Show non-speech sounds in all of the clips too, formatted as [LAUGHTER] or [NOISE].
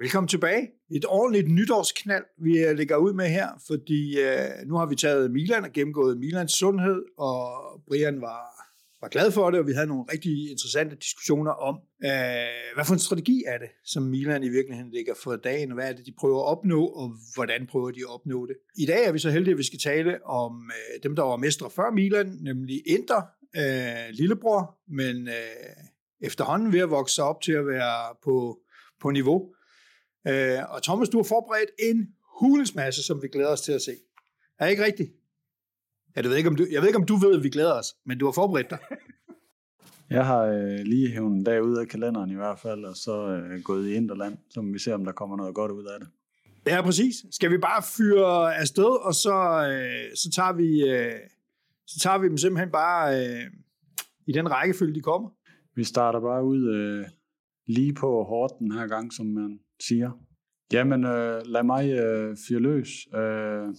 Velkommen tilbage. Et ordentligt nytårsknald, vi øh, lægger ud med her, fordi øh, nu har vi taget Milan og gennemgået Milans sundhed, og Brian var, var glad for det, og vi havde nogle rigtig interessante diskussioner om, øh, hvad for en strategi er det, som Milan i virkeligheden ligger for dagen, og hvad er det, de prøver at opnå, og hvordan prøver de at opnå det. I dag er vi så heldige, at vi skal tale om øh, dem, der var mestre før Milan, nemlig Inter, øh, lillebror, men øh, efterhånden ved at vokse op til at være på, på niveau. Øh, og Thomas, du har forberedt en hulesmasse, som vi glæder os til at se. Er det ikke rigtigt? Du ved ikke, om du, jeg ved ikke, om du ved, at vi glæder os, men du har forberedt dig. [LAUGHS] Jeg har øh, lige hævet en dag ud af kalenderen i hvert fald, og så øh, gået i Interland, så vi ser, om der kommer noget godt ud af det. Ja, præcis. Skal vi bare fyre afsted, og så, øh, så, tager vi, øh, så tager vi dem simpelthen bare øh, i den rækkefølge, de kommer? Vi starter bare ud øh, lige på hårdt den her gang, som man siger. Jamen, øh, lad mig øh, fyre løs. Øh,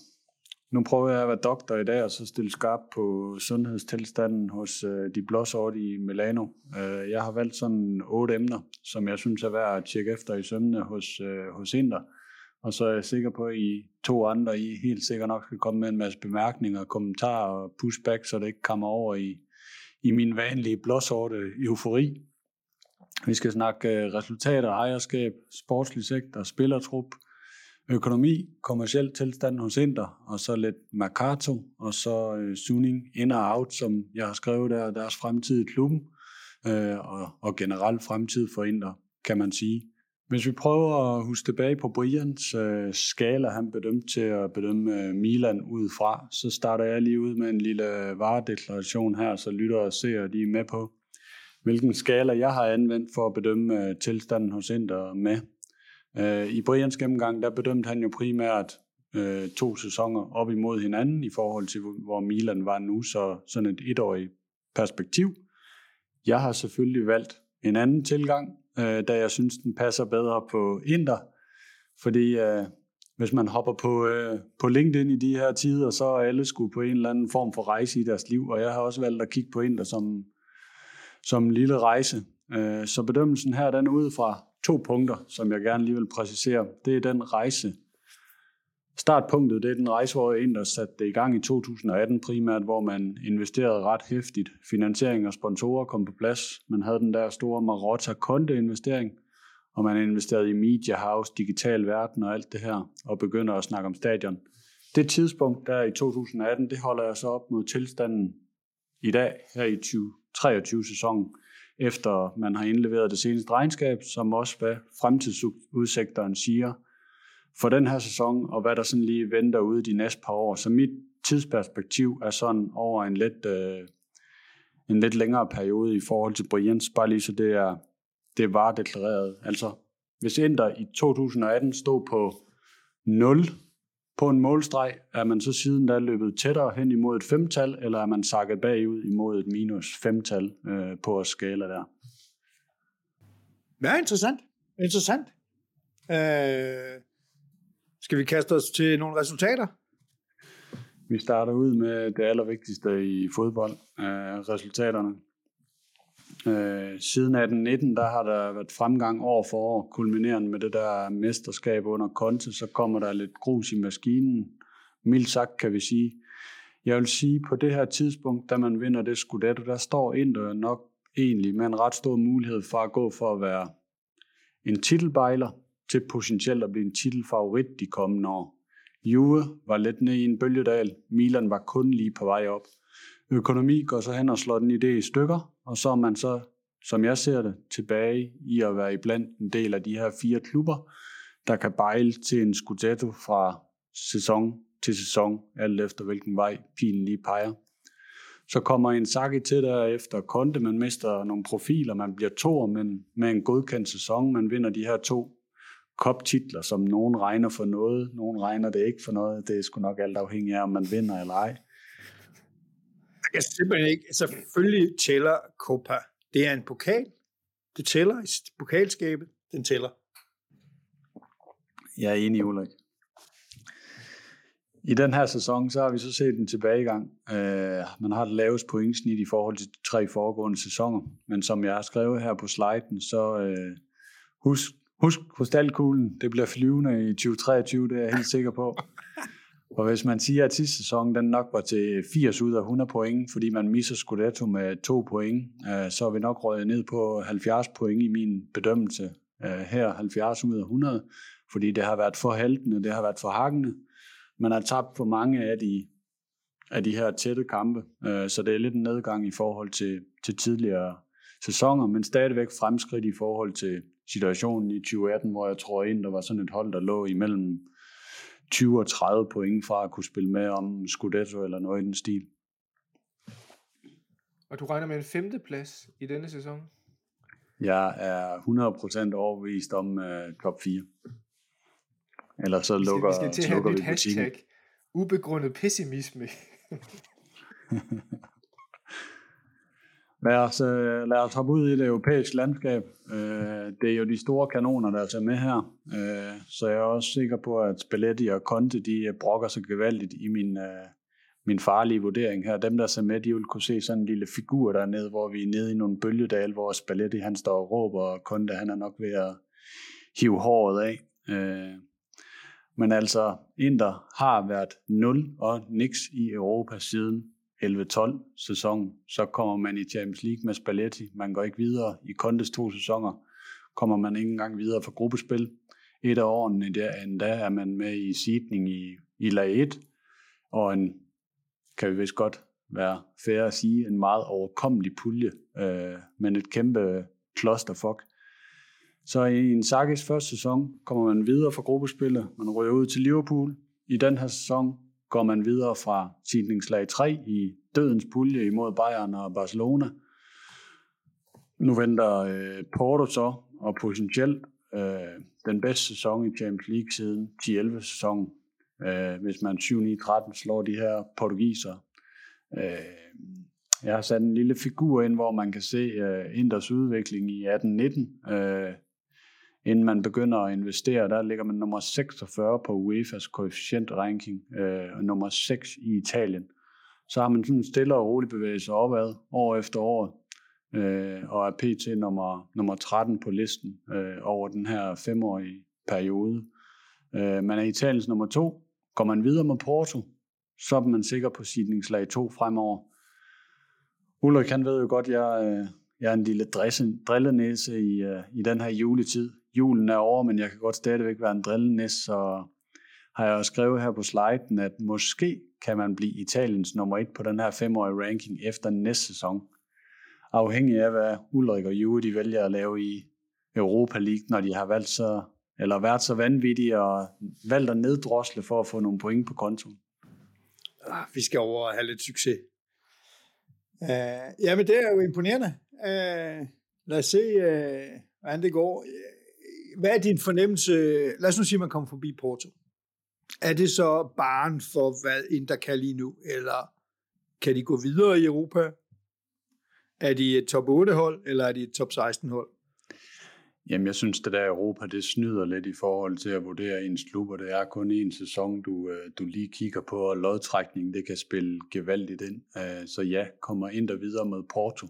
nu prøver jeg at være doktor i dag, og så stille skarp på sundhedstilstanden hos øh, de blåsorte i Milano. Øh, jeg har valgt sådan otte emner, som jeg synes er værd at tjekke efter i sømne hos, øh, hos Inder. Og så er jeg sikker på, at I to andre, I helt sikkert nok skal komme med en masse bemærkninger, kommentarer og pushback, så det ikke kommer over i, i min vanlige blåsorte eufori. Vi skal snakke øh, resultater, ejerskab, sportslig sektor, spillertrup, økonomi, kommersiel tilstand hos Inter, og så lidt Mercato, og så øh, Suning in og out, som jeg har skrevet der, deres fremtid i klubben, øh, og, og generelt fremtid for Inter, kan man sige. Hvis vi prøver at huske tilbage på Brians øh, skala, han bedømte til at bedømme øh, Milan udefra, så starter jeg lige ud med en lille varedeklaration her, så lytter og ser, de er med på, hvilken skala jeg har anvendt for at bedømme øh, tilstanden hos Inter med. Øh, I Brians gennemgang, der bedømte han jo primært øh, to sæsoner op imod hinanden i forhold til, hvor Milan var nu, så sådan et etårigt perspektiv. Jeg har selvfølgelig valgt en anden tilgang, øh, da jeg synes, den passer bedre på Inter, fordi øh, hvis man hopper på, øh, på LinkedIn i de her tider, så er alle skulle på en eller anden form for rejse i deres liv, og jeg har også valgt at kigge på Inter som, som en lille rejse. Øh, så bedømmelsen her, den er ud fra to punkter, som jeg gerne lige vil præcisere. Det er den rejse. Startpunktet, det er den rejse, hvor Inders satte det i gang i 2018 primært, hvor man investerede ret hæftigt. Finansiering og sponsorer kom på plads. Man havde den der store Marotta Conte investering, og man investerede i Media House, digital verden og alt det her, og begynder at snakke om stadion. Det tidspunkt der i 2018, det holder jeg så op mod tilstanden i dag, her i 2023-sæsonen, efter man har indleveret det seneste regnskab, som også hvad fremtidsudsigteren siger for den her sæson, og hvad der sådan lige venter ude de næste par år. Så mit tidsperspektiv er sådan over en lidt, øh, en lidt længere periode i forhold til Brians, bare lige så det er, det var deklareret. Altså, hvis Inter i 2018 stod på 0 på en målstreg, er man så siden da løbet tættere hen imod et femtal, eller er man sakket bagud imod et minus femtal øh, på skala der? Ja, interessant. Interessant. Øh, skal vi kaste os til nogle resultater? Vi starter ud med det allervigtigste i fodbold, øh, resultaterne. Øh, siden 1819, der har der været fremgang år for år, kulminerende med det der mesterskab under Conte, så kommer der lidt grus i maskinen. Mildt sagt kan vi sige. Jeg vil sige, på det her tidspunkt, da man vinder det Scudetto, der står Inter nok egentlig med en ret stor mulighed for at gå for at være en titelbejler til potentielt at blive en titelfavorit de kommende år. Juve var lidt nede i en bølgedal, Milan var kun lige på vej op. Økonomi går så hen og slår den idé i stykker, og så er man så, som jeg ser det, tilbage i at være iblandt en del af de her fire klubber, der kan bejle til en Scudetto fra sæson til sæson, alt efter hvilken vej pilen lige peger. Så kommer en Saki til der efter Konte, man mister nogle profiler, man bliver to, men med en godkendt sæson, man vinder de her to koptitler, som nogen regner for noget, nogen regner det ikke for noget, det er sgu nok alt afhængig af, om man vinder eller ej. Jeg kan simpelthen ikke, altså, selvfølgelig tæller Copa. Det er en pokal. Det tæller i pokalskabet. Den tæller. Jeg er enig, Ulrik. I den her sæson, så har vi så set en tilbagegang. Uh, man har det laveste pointsnit i forhold til de tre foregående sæsoner. Men som jeg har skrevet her på sliden, så uh, husk, Husk krystalkuglen, det bliver flyvende i 2023, det er jeg helt sikker på. Og hvis man siger, at sidste sæson den nok var til 80 ud af 100 point, fordi man misser Scudetto med to point, øh, så er vi nok røget ned på 70 point i min bedømmelse. Øh, her 70 ud af 100, fordi det har været for haltende, det har været for hakkende. Man har tabt for mange af de, af de her tætte kampe, øh, så det er lidt en nedgang i forhold til, til tidligere sæsoner, men stadigvæk fremskridt i forhold til situationen i 2018, hvor jeg tror ind, der var sådan et hold, der lå imellem 20 og 30 point fra at kunne spille med om Scudetto eller noget i den stil. Og du regner med en femteplads i denne sæson? Jeg er 100% overbevist om uh, top 4. Eller så lukker, vi skal, vi skal til at have vi hashtag ubegrundet pessimisme. [LAUGHS] lad, os, øh, lad os hoppe ud i det europæiske landskab. Øh, det er jo de store kanoner, der er med her. Øh, så jeg er også sikker på, at Spalletti og Conte, de brokker sig gevaldigt i min, min farlige vurdering her. Dem, der ser med, de vil kunne se sådan en lille figur dernede, hvor vi er nede i nogle bølgedal, hvor Spalletti han står og råber, og Conte han er nok ved at hive håret af. Men altså, Inter har været 0 og niks i Europa siden 11-12 sæson. Så kommer man i Champions League med Spalletti. Man går ikke videre. I Kontes to sæsoner kommer man ikke engang videre for gruppespil. Et af årene der, endda er man med i sidning i, i lag 1. Og en, kan vi vist godt være fair at sige, en meget overkommelig pulje, øh, men et kæmpe clusterfuck. Så i en Sakis første sæson kommer man videre fra gruppespillet. Man ryger ud til Liverpool. I den her sæson går man videre fra sidningslag 3 i dødens pulje imod Bayern og Barcelona. Nu venter øh, Porto så, og potentielt øh, den bedste sæson i Champions League siden 10-11 sæson, øh, hvis man 7-9-13 slår de her portugiser. Øh, jeg har sat en lille figur ind, hvor man kan se øh, Inders udvikling i 18-19. Øh, inden man begynder at investere, der ligger man nummer 46 på UEFA's koefficient-ranking, øh, og nummer 6 i Italien. Så har man sådan stille og roligt bevæget sig opad år efter år, øh, og er pt. Nummer, nummer 13 på listen øh, over den her femårige periode. Øh, man er Italiens nummer 2. Går man videre med Porto, så er man sikker på sidningslag 2 fremover. Ulrik, han ved jo godt, jeg, øh, jeg er en lille drillenæse i, øh, i den her juletid julen er over, men jeg kan godt stadigvæk være en drillenæs, så har jeg også skrevet her på sliden, at måske kan man blive Italiens nummer et på den her femårige ranking efter næste sæson. Afhængig af, hvad Ulrik og Juve de vælger at lave i Europa League, når de har valgt så, eller været så vanvittige og valgt at neddrosle for at få nogle point på kontoen. Ah, vi skal over og have lidt succes. Øh, uh, jamen, det er jo imponerende. Uh, lad os se, uh, hvordan det går hvad er din fornemmelse? Lad os nu sige, at man kommer forbi Porto. Er det så barn for, hvad Inter kan lige nu? Eller kan de gå videre i Europa? Er de et top 8 hold, eller er de et top 16 hold? Jamen, jeg synes, det der Europa, det snyder lidt i forhold til at vurdere ens klub, og det er kun en sæson, du, øh, du lige kigger på, og lodtrækningen, det kan spille gevaldigt ind. Øh, så ja, kommer Inter videre med Porto.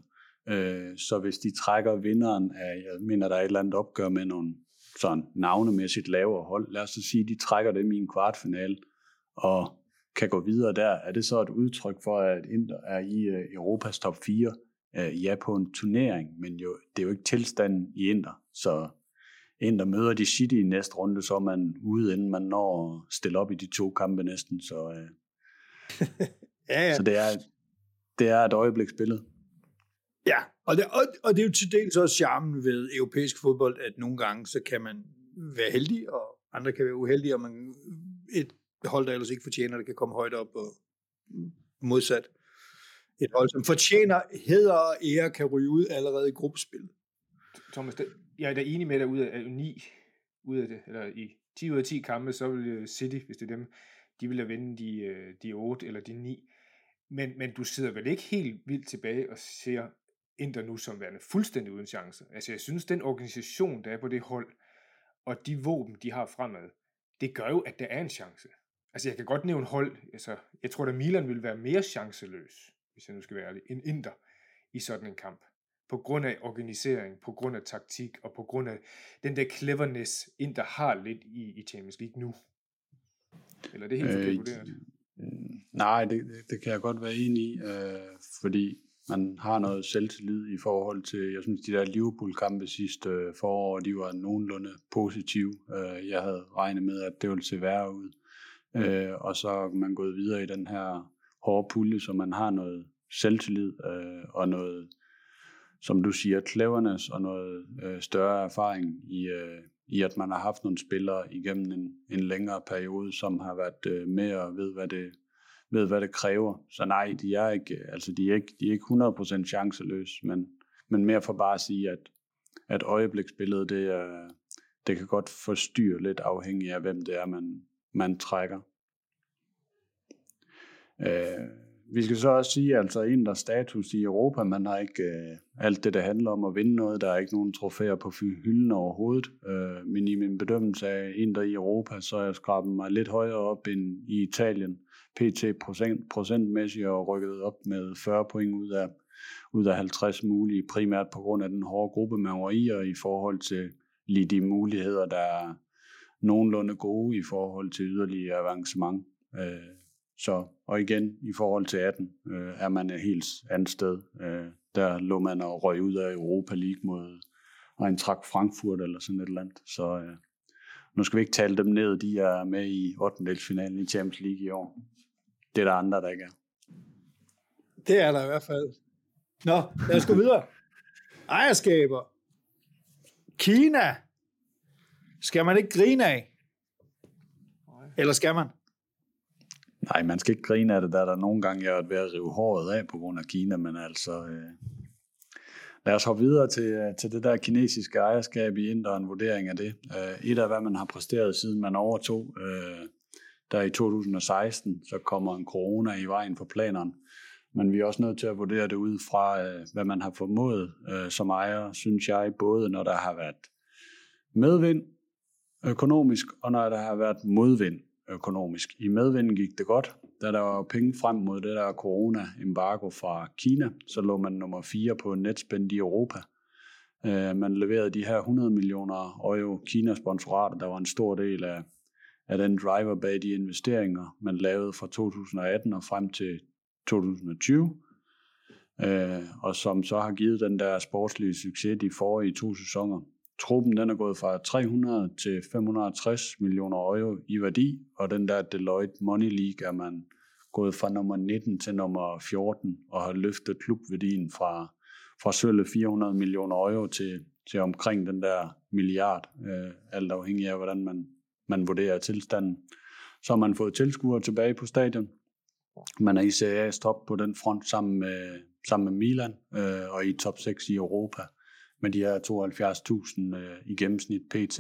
Øh, så hvis de trækker vinderen af, jeg mener, der er et eller andet opgør med nogle sådan navnemæssigt lavere hold. Lad os så sige, at de trækker dem i en kvartfinale og kan gå videre der. Er det så et udtryk for, at Inter er i uh, Europas top 4? Uh, øh, ja, på en turnering, men jo, det er jo ikke tilstanden i Inter. Så Inter møder de City i næste runde, så er man ude, inden man når at stille op i de to kampe næsten. Så, uh, [LAUGHS] ja, ja. så det, er, det er et øjebliksbillede. Ja, og det, og, og det er jo til dels også charmen ved europæisk fodbold, at nogle gange så kan man være heldig, og andre kan være uheldige, og man, et hold, der ellers ikke fortjener det, kan komme højt op og modsat. Et hold, som fortjener heder og ære, kan ryge ud allerede i gruppespil. Thomas, jeg er da enig med dig ud af 9 ud af det, eller i 10 ud af 10 kampe, så vil øh, City, hvis det er dem, de vil vinde de, øh, de 8 eller de 9. Men, men du sidder vel ikke helt vildt tilbage og ser Inter nu som værende fuldstændig uden chance. Altså jeg synes, den organisation, der er på det hold, og de våben, de har fremad, det gør jo, at der er en chance. Altså jeg kan godt nævne hold, altså jeg tror, at Milan vil være mere chanceløs, hvis jeg nu skal være ærlig, end Inter i sådan en kamp. på grund af organisering, på grund af taktik og på grund af den der cleverness, Inter har lidt i, i Champions League nu? Eller er det helt forkert vurderet? Mm, Nej, det, det kan jeg godt være enig i, øh, fordi man har noget selvtillid i forhold til, jeg synes, de der Liverpool-kampe sidste øh, forår, de var nogenlunde positive. Øh, jeg havde regnet med, at det ville se værre ud. Øh, og så er man gået videre i den her hårde pulje, så man har noget selvtillid øh, og noget, som du siger, cleverness og noget øh, større erfaring i, øh, i, at man har haft nogle spillere igennem en, en længere periode, som har været øh, med og ved, hvad det, ved, hvad det kræver. Så nej, de er ikke, altså de er ikke, de er ikke 100% chanceløse, men, men mere for bare at sige, at, at øjebliksbilledet, det, er, det kan godt forstyrre lidt afhængig af, hvem det er, man, man trækker. Øh, vi skal så også sige, altså en der status i Europa, man har ikke øh, alt det, der handler om at vinde noget, der er ikke nogen trofæer på hylden overhovedet, øh, men i min bedømmelse af en der i Europa, så er jeg skrabet mig lidt højere op end i Italien, pt. Procent, procentmæssigt og rykket op med 40 point ud af, ud af 50 mulige, primært på grund af den hårde gruppe, man var i, og i forhold til lige de muligheder, der er nogenlunde gode i forhold til yderligere avancement. Øh, så, og igen, i forhold til 18, øh, er man et helt andet sted. Øh, der lå man og røg ud af Europa League mod Eintracht Frankfurt eller sådan et eller andet. Så øh, nu skal vi ikke tale dem ned, de er med i 8. i Champions League i år. Det er der andre, der ikke er. Det er der i hvert fald. Nå, lad os gå videre. Ejerskaber. Kina. Skal man ikke grine af? Eller skal man? Nej, man skal ikke grine af det, der er der nogle gange, jeg er ved at rive håret af på grund af Kina, men altså, øh, lad os hoppe videre til, øh, til det der kinesiske ejerskab i Indien en vurdering af det. Øh, et af, hvad man har præsteret, siden man overtog, øh, der i 2016, så kommer en corona i vejen for planerne. Men vi er også nødt til at vurdere det ud fra, øh, hvad man har formået øh, som ejer, synes jeg, både når der har været medvind økonomisk, og når der har været modvind økonomisk. I medvinden gik det godt. Da der var penge frem mod det der corona-embargo fra Kina, så lå man nummer 4 på netspændt i Europa. Øh, man leverede de her 100 millioner euro Kina-sponsorater, der var en stor del af, er den driver bag de investeringer, man lavede fra 2018 og frem til 2020. Øh, og som så har givet den der sportslige succes de forrige to sæsoner. Truppen den er gået fra 300 til 560 millioner euro i værdi, og den der Deloitte Money League er man gået fra nummer 19 til nummer 14 og har løftet klubværdien fra, fra sølle 400 millioner euro til, til omkring den der milliard, øh, alt afhængig af, hvordan man, man vurderer tilstanden. Så har man fået tilskuere tilbage på stadion. Man er i Serie top på den front sammen med, sammen med Milan øh, og i top 6 i Europa med de her 72.000 øh, i gennemsnit pt.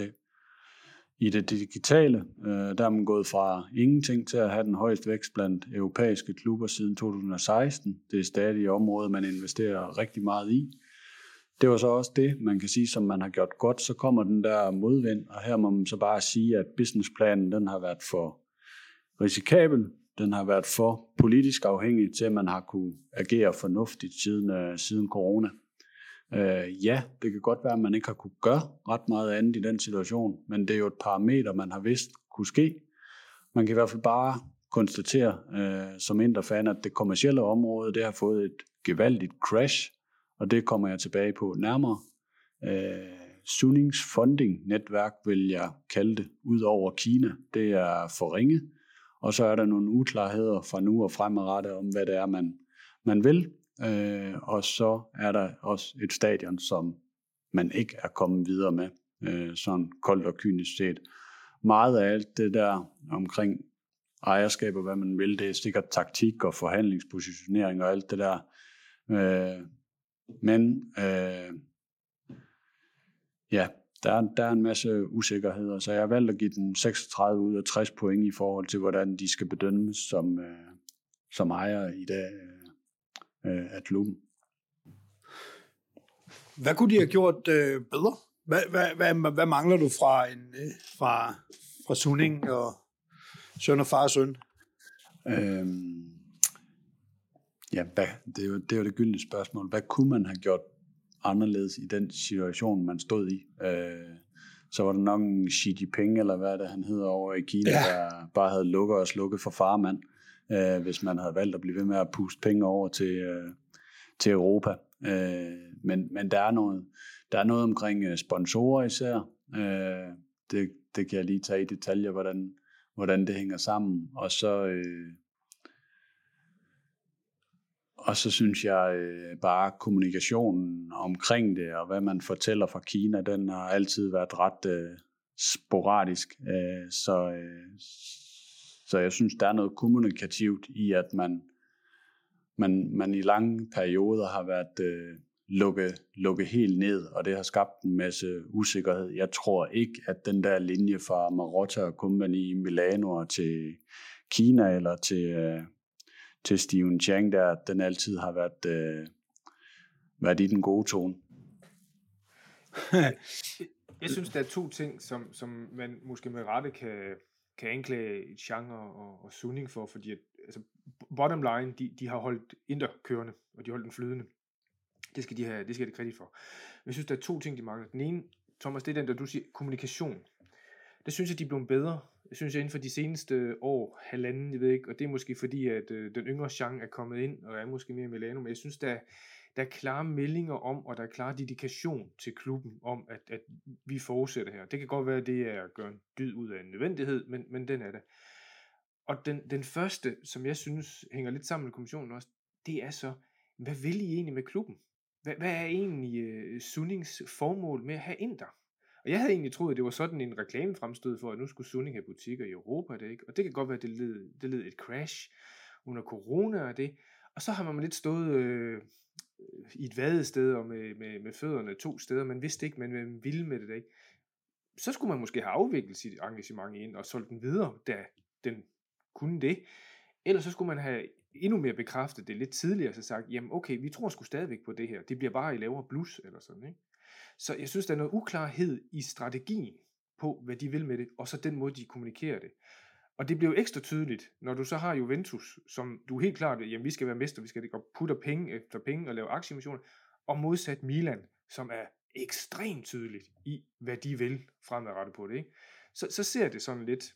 I det digitale, øh, der er man gået fra ingenting til at have den højeste vækst blandt europæiske klubber siden 2016. Det er stadig et område, man investerer rigtig meget i. Det var så også det, man kan sige, som man har gjort godt. Så kommer den der modvind, og her må man så bare sige, at businessplanen den har været for risikabel. Den har været for politisk afhængig til, at man har kunne agere fornuftigt siden, øh, siden corona. Øh, ja, det kan godt være, at man ikke har kunne gøre ret meget andet i den situation, men det er jo et parameter, man har vidst kunne ske. Man kan i hvert fald bare konstatere øh, som fan, at det kommercielle område det har fået et gevaldigt crash, og det kommer jeg tilbage på nærmere. Øh, Sunnings funding netværk vil jeg kalde det, ud over Kina. Det er for ringe, og så er der nogle uklarheder fra nu og fremadrettet om, hvad det er, man, man vil. Øh, og så er der også et stadion, som man ikke er kommet videre med, øh, sådan koldt og kynisk set. Meget af alt det der omkring ejerskab og hvad man vil, det er sikkert taktik og forhandlingspositionering og alt det der. Øh, men øh, ja, der er, der er en masse usikkerheder, så jeg har valgt at give den 36 ud af 60 point i forhold til, hvordan de skal bedømmes som, øh, som ejer i dag øh, af klubben. Hvad kunne de have gjort øh, bedre? Hvad, hvad, hvad, hvad mangler du fra, en, øh, fra, fra Sunning og søn og far og søn? Øhm, ja, hvad, det, er jo, det er jo det gyldne spørgsmål. Hvad kunne man have gjort anderledes i den situation, man stod i. Øh, så var der nok en Xi Jinping, eller hvad det han hedder over i Kina, ja. der bare havde lukket og slukket for farmand, øh, hvis man havde valgt at blive ved med at puste penge over til, øh, til Europa. Øh, men, men der er noget, der er noget omkring øh, sponsorer især. Øh, det, det kan jeg lige tage i detaljer, hvordan, hvordan det hænger sammen. Og så, øh, og så synes jeg øh, bare kommunikationen omkring det, og hvad man fortæller fra Kina, den har altid været ret øh, sporadisk. Øh, så, øh, så jeg synes, der er noget kommunikativt i, at man, man, man i lange perioder har været øh, lukket, lukke helt ned, og det har skabt en masse usikkerhed. Jeg tror ikke, at den der linje fra Marotta og Company i Milano til Kina eller til, øh, til Steven Chang, der den altid har været, øh, været i den gode tone. [LAUGHS] Jeg synes, der er to ting, som, som man måske med rette kan, kan anklage Chang og, og, og Suning for, fordi at, altså, bottom line, de, de har holdt Inter kørende, og de har holdt den flydende. Det skal de have, det skal de kredit for. Jeg synes, der er to ting, de mangler. Den ene, Thomas, det er den, der du siger, kommunikation der synes jeg, de er blevet bedre. Jeg synes, jeg inden for de seneste år, halvanden, jeg ved ikke, og det er måske fordi, at øh, den yngre Jean er kommet ind, og er måske mere Milano, men jeg synes, der, der er klare meldinger om, og der er klar dedikation til klubben om, at, at vi fortsætter her. Det kan godt være, at det er at gøre en dyd ud af en nødvendighed, men, men den er det. Og den, den første, som jeg synes hænger lidt sammen med kommissionen også, det er så, hvad vil I egentlig med klubben? Hvad, hvad er egentlig øh, Sunnings formål med at have ind der? Og jeg havde egentlig troet, at det var sådan en reklame fremstød for, at nu skulle Sunning have butikker i Europa, det ikke? Og det kan godt være, at det led, det led et crash under corona og det. Og så har man lidt stået øh, i et vadested og med, med, med fødderne to steder. Man vidste ikke, men man ville med det, ikke? Så skulle man måske have afviklet sit engagement ind og solgt den videre, da den kunne det. Ellers så skulle man have endnu mere bekræftet det lidt tidligere, så sagt, jamen okay, vi tror sgu stadigvæk på det her. Det bliver bare i lavere blus, eller sådan, ikke? Så jeg synes, der er noget uklarhed i strategien på, hvad de vil med det, og så den måde, de kommunikerer det. Og det bliver jo ekstra tydeligt, når du så har Juventus, som du helt klart, jamen vi skal være mester, vi skal gå putte penge efter penge og lave aktiemissioner, og modsat Milan, som er ekstremt tydeligt i, hvad de vil fremadrettet på det. Ikke? Så, så ser det sådan lidt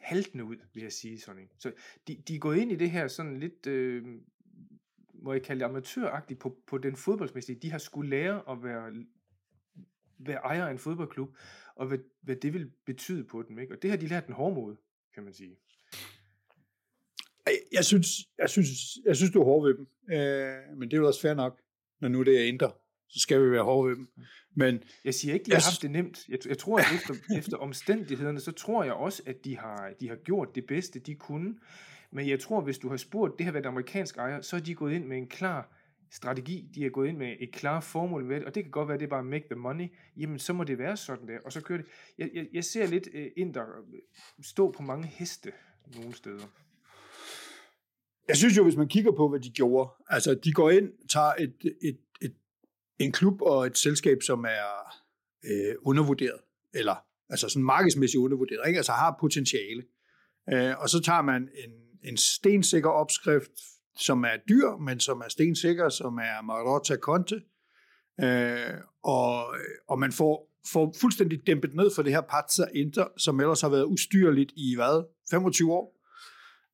haltende ud, vil jeg sige sådan. Ikke? Så de, de er gået ind i det her sådan lidt, øh, må jeg kalde det amatøragtigt, på, på den fodboldsmæssige. De har skulle lære at være, være ejer af en fodboldklub, og hvad, hvad det vil betyde på dem. Ikke? Og det har de lært den hårde måde, kan man sige. Jeg synes, jeg synes, jeg synes du er hård ved dem, øh, men det er jo også fair nok, når nu det er indre så skal vi være hårde ved dem. Men, jeg siger ikke, de har haft det nemt. Jeg, jeg tror, at efter, efter omstændighederne, så tror jeg også, at de har, de har gjort det bedste, de kunne. Men jeg tror, hvis du har spurgt, det har været amerikansk ejer, så er de gået ind med en klar strategi, de er gået ind med et klart formål med det, og det kan godt være, at det er bare make the money, jamen så må det være sådan der, og så kører det. Jeg, jeg, jeg ser lidt øh, uh, ind der øh, stå på mange heste nogle steder. Jeg synes jo, hvis man kigger på, hvad de gjorde, altså de går ind, tager et, et, et, en klub og et selskab, som er øh, undervurderet, eller altså sådan markedsmæssigt undervurderet, ikke? altså har potentiale. Øh, og så tager man en en stensikker opskrift, som er dyr, men som er stensikker, som er Marotta Conte. Øh, og, og man får, får fuldstændig dæmpet ned for det her Pazza Inter, som ellers har været ustyrligt i hvad? 25 år.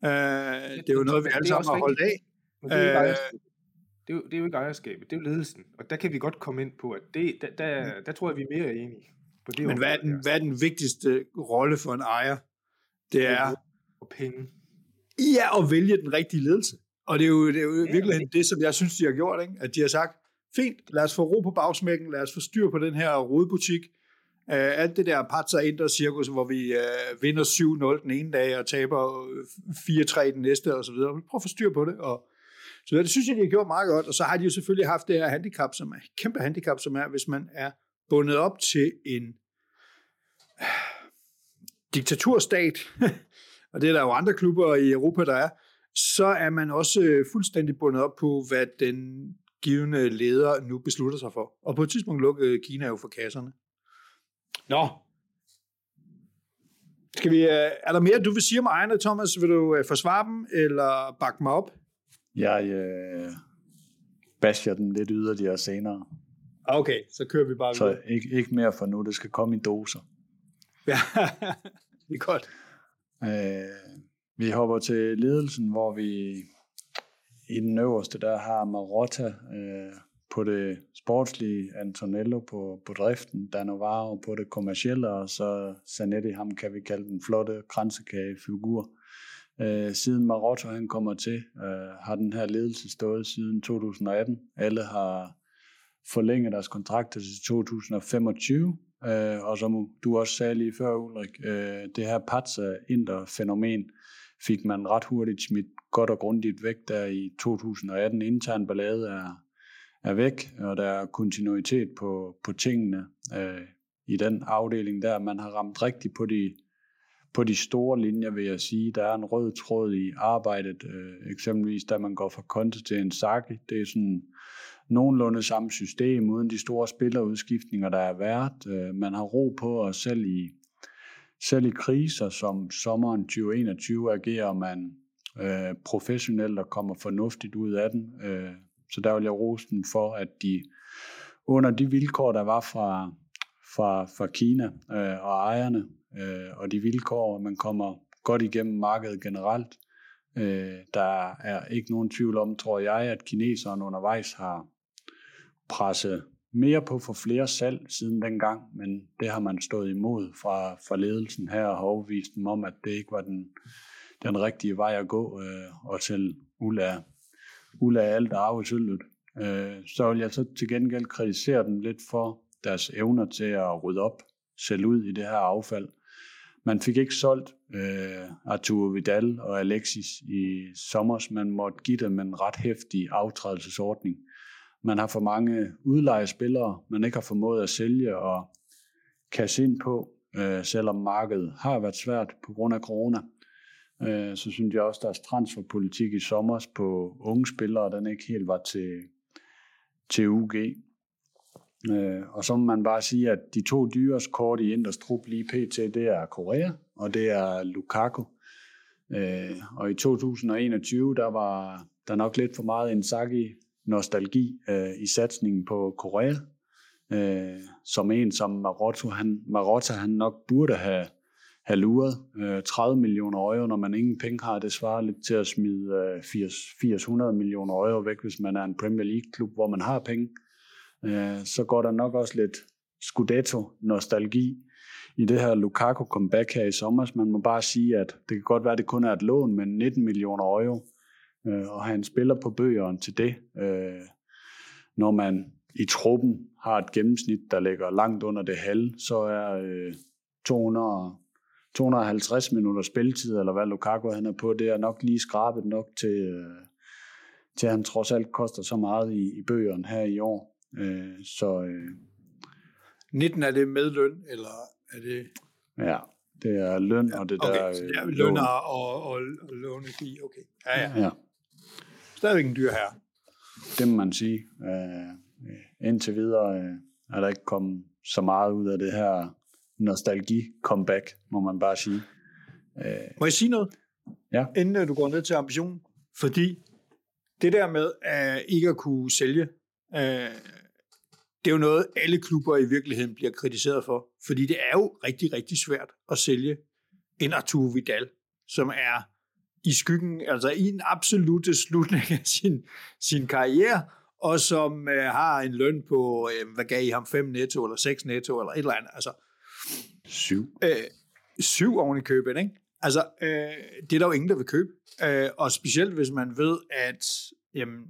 Øh, det er jo noget, vi alle sammen har holdt af. Men det, er øh, det, er jo, det er jo ikke ejerskabet, det er jo ledelsen. Og der kan vi godt komme ind på, at det, der, der, der tror jeg, vi er mere enige. På det Men hvad er, den, hvad er den vigtigste rolle for en ejer? Det er... Og penge. Ja, at vælge den rigtige ledelse. Og det er jo, det er jo ja, virkelig det, som jeg synes, de har gjort. Ikke? At de har sagt, fint, lad os få ro på bagsmækken, lad os få styr på den her rodebutik. Uh, alt det der Pazza Inter cirkus, hvor vi uh, vinder 7-0 den ene dag og taber 4-3 den næste og så videre. Prøv at få styr på det. Og, så det synes jeg, de har gjort meget godt. Og så har de jo selvfølgelig haft det her handicap, som er et kæmpe handicap, som er, hvis man er bundet op til en diktaturstat, og det er der jo andre klubber i Europa, der er, så er man også øh, fuldstændig bundet op på, hvad den givende leder nu beslutter sig for. Og på et tidspunkt lukkede Kina jo for kasserne. Nå. Skal vi, øh, er der mere, du vil sige om ejerne, Thomas? Vil du øh, forsvare dem, eller bakke mig op? Jeg, øh, basher den lidt yderligere senere. Okay, så kører vi bare Så ikke, ikke mere for nu, det skal komme i doser. Ja, [LAUGHS] det er godt. Øh, vi hopper til ledelsen, hvor vi i den øverste, der har Marotta øh, på det sportslige, Antonello på, på driften, Danovaro på det kommercielle, og så Zanetti, ham kan vi kalde den flotte kransekagefigur. Øh, siden Marotta han kommer til, øh, har den her ledelse stået siden 2018. Alle har forlænget deres kontrakter til 2025, øh, og som du også sagde lige før, Ulrik, øh, det her Patsa-Inter-fænomen fik man ret hurtigt smidt godt og grundigt væk der i 2018. Intern ballade er, er væk, og der er kontinuitet på, på tingene øh, i den afdeling der. Man har ramt rigtigt på de, på de store linjer, vil jeg sige. Der er en rød tråd i arbejdet, øh, eksempelvis da man går fra Conte til en Saki. Det er sådan nogenlunde samme system, uden de store spillerudskiftninger, der er været. Øh, man har ro på, og selv i, selv i kriser som sommeren 2021 agerer man øh, professionelt og kommer fornuftigt ud af den. Øh, så der vil jeg rose dem for, at de under de vilkår, der var fra, fra, fra Kina øh, og ejerne, øh, og de vilkår, man kommer godt igennem markedet generelt, øh, der er ikke nogen tvivl om, tror jeg, at kineserne undervejs har presse mere på for flere salg siden dengang, men det har man stået imod fra, fra ledelsen her og har overvist dem om, at det ikke var den, den rigtige vej at gå, øh, og til Ulla, Ulla alt arve sølvet. Øh, så vil jeg så til gengæld kritisere dem lidt for deres evner til at rydde op, sælge ud i det her affald. Man fik ikke solgt øh, Arturo Vidal og Alexis i sommer, man måtte give dem en ret hæftig aftrædelsesordning. Man har for mange udlejespillere, man ikke har formået at sælge og kasse ind på, øh, selvom markedet har været svært på grund af corona. Øh, så synes jeg også, at deres transferpolitik i sommer på unge spillere, den ikke helt var til, til UG. Øh, og så må man bare sige, at de to dyres kort i Inders trup lige pt, det er Korea, og det er Lukaku. Øh, og i 2021, der var der nok lidt for meget Inzaghi nostalgi øh, i satsningen på Korea, øh, som en som Marotta han, Marotta, han nok burde have, have luret. Øh, 30 millioner euro, når man ingen penge har, det svarer lidt til at smide øh, 80, 800 millioner euro væk, hvis man er en Premier League-klub, hvor man har penge. Øh, så går der nok også lidt Scudetto-nostalgi i det her Lukaku comeback her i sommer. Man må bare sige, at det kan godt være, at det kun er et lån, men 19 millioner euro øh, og han spiller på bøgeren til det. Øh, når man i truppen har et gennemsnit, der ligger langt under det halve, så er øh, 200, 250 minutter spilletid, eller hvad Lukaku han er på, det er nok lige skrabet nok til, øh, til at han trods alt koster så meget i, i bøgeren her i år. Øh, så øh, 19 er det med løn, eller er det... Ja, det er løn og det okay, der... så det er øh, lønner og, og, og lånegi, okay. Ja, ja. Ja, Stadigvæk en dyr her. det må man sige. Øh, indtil videre øh, er der ikke kommet så meget ud af det her nostalgi-comeback, må man bare sige. Øh, Må jeg sige noget? Ja. Inden øh, du går ned til ambitionen. Fordi det der med at ikke at kunne sælge, øh, det er jo noget, alle klubber i virkeligheden bliver kritiseret for. Fordi det er jo rigtig, rigtig svært at sælge en Arturo Vidal, som er i skyggen, altså i en absolute slutning af sin, sin karriere, og som øh, har en løn på, øh, hvad gav I ham, 5 netto, eller 6 netto, eller et eller andet. Altså, syv. øh, syv oven i købet, ikke? Altså, øh, det er der jo ingen, der vil købe. Øh, og specielt hvis man ved, at jamen,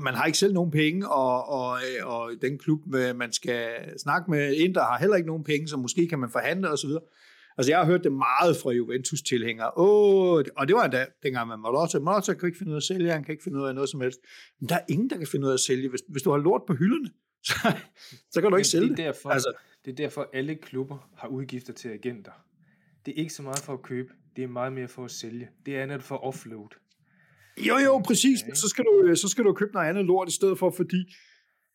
man har ikke selv nogen penge, og, og, øh, og den klub, øh, man skal snakke med, Inter har heller ikke nogen penge, så måske kan man forhandle osv. Altså, jeg har hørt det meget fra Juventus-tilhængere. Åh, og det var endda, dengang man Marotta. Marotta kan ikke finde ud af at sælge, han kan ikke finde ud af noget som helst. Men der er ingen, der kan finde ud af at sælge. Hvis, hvis du har lort på hylderne, [LAUGHS] så, så kan du ikke sælge det, er derfor, Altså- det er derfor, alle klubber har udgifter til agenter. Det er ikke så meget for at købe, det er meget mere for at sælge. Det er andet for offload. Jo, jo, præcis. Okay. Så skal, du, så skal du købe noget andet lort i stedet for, fordi øh,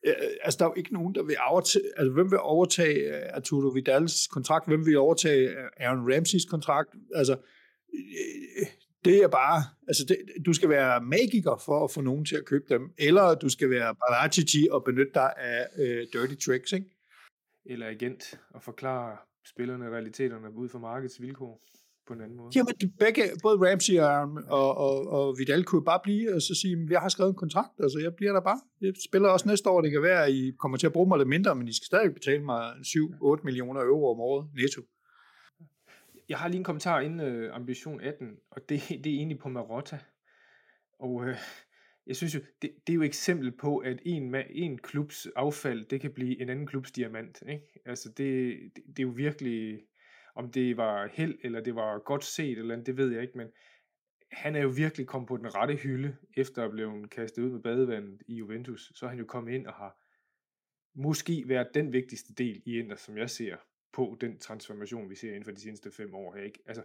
Øh, altså, der er jo ikke nogen, der vil overtage, altså hvem vil overtage øh, Arturo Vidals kontrakt, hvem vil overtage øh, Aaron Ramseys kontrakt, altså det er bare, altså det, du skal være magiker for at få nogen til at købe dem, eller du skal være Paratici og benytte dig af øh, dirty tricks, ikke? Eller agent og forklare spillerne realiteterne ud fra markedets vilkår på en anden måde. Jamen, de begge, både Ramsey og, og, og, og Vidal kunne bare blive og så sige, jeg har skrevet en kontrakt, altså jeg bliver der bare. Jeg spiller også næste år, det kan være, at I kommer til at bruge mig lidt mindre, men I skal stadig betale mig 7-8 millioner euro om året netto. Jeg har lige en kommentar inden uh, Ambition 18, og det, [LAUGHS] det er egentlig på Marotta. Og uh, jeg synes jo, det, det er jo et eksempel på, at en, en klubs affald, det kan blive en anden klubs diamant. Ikke? Altså det, det, det er jo virkelig, om det var held, eller det var godt set, eller andet, det ved jeg ikke, men han er jo virkelig kommet på den rette hylde, efter at blive kastet ud med badevandet i Juventus. Så er han jo kommet ind og har måske været den vigtigste del i Inter, som jeg ser på den transformation, vi ser inden for de seneste fem år her. Ikke? Altså,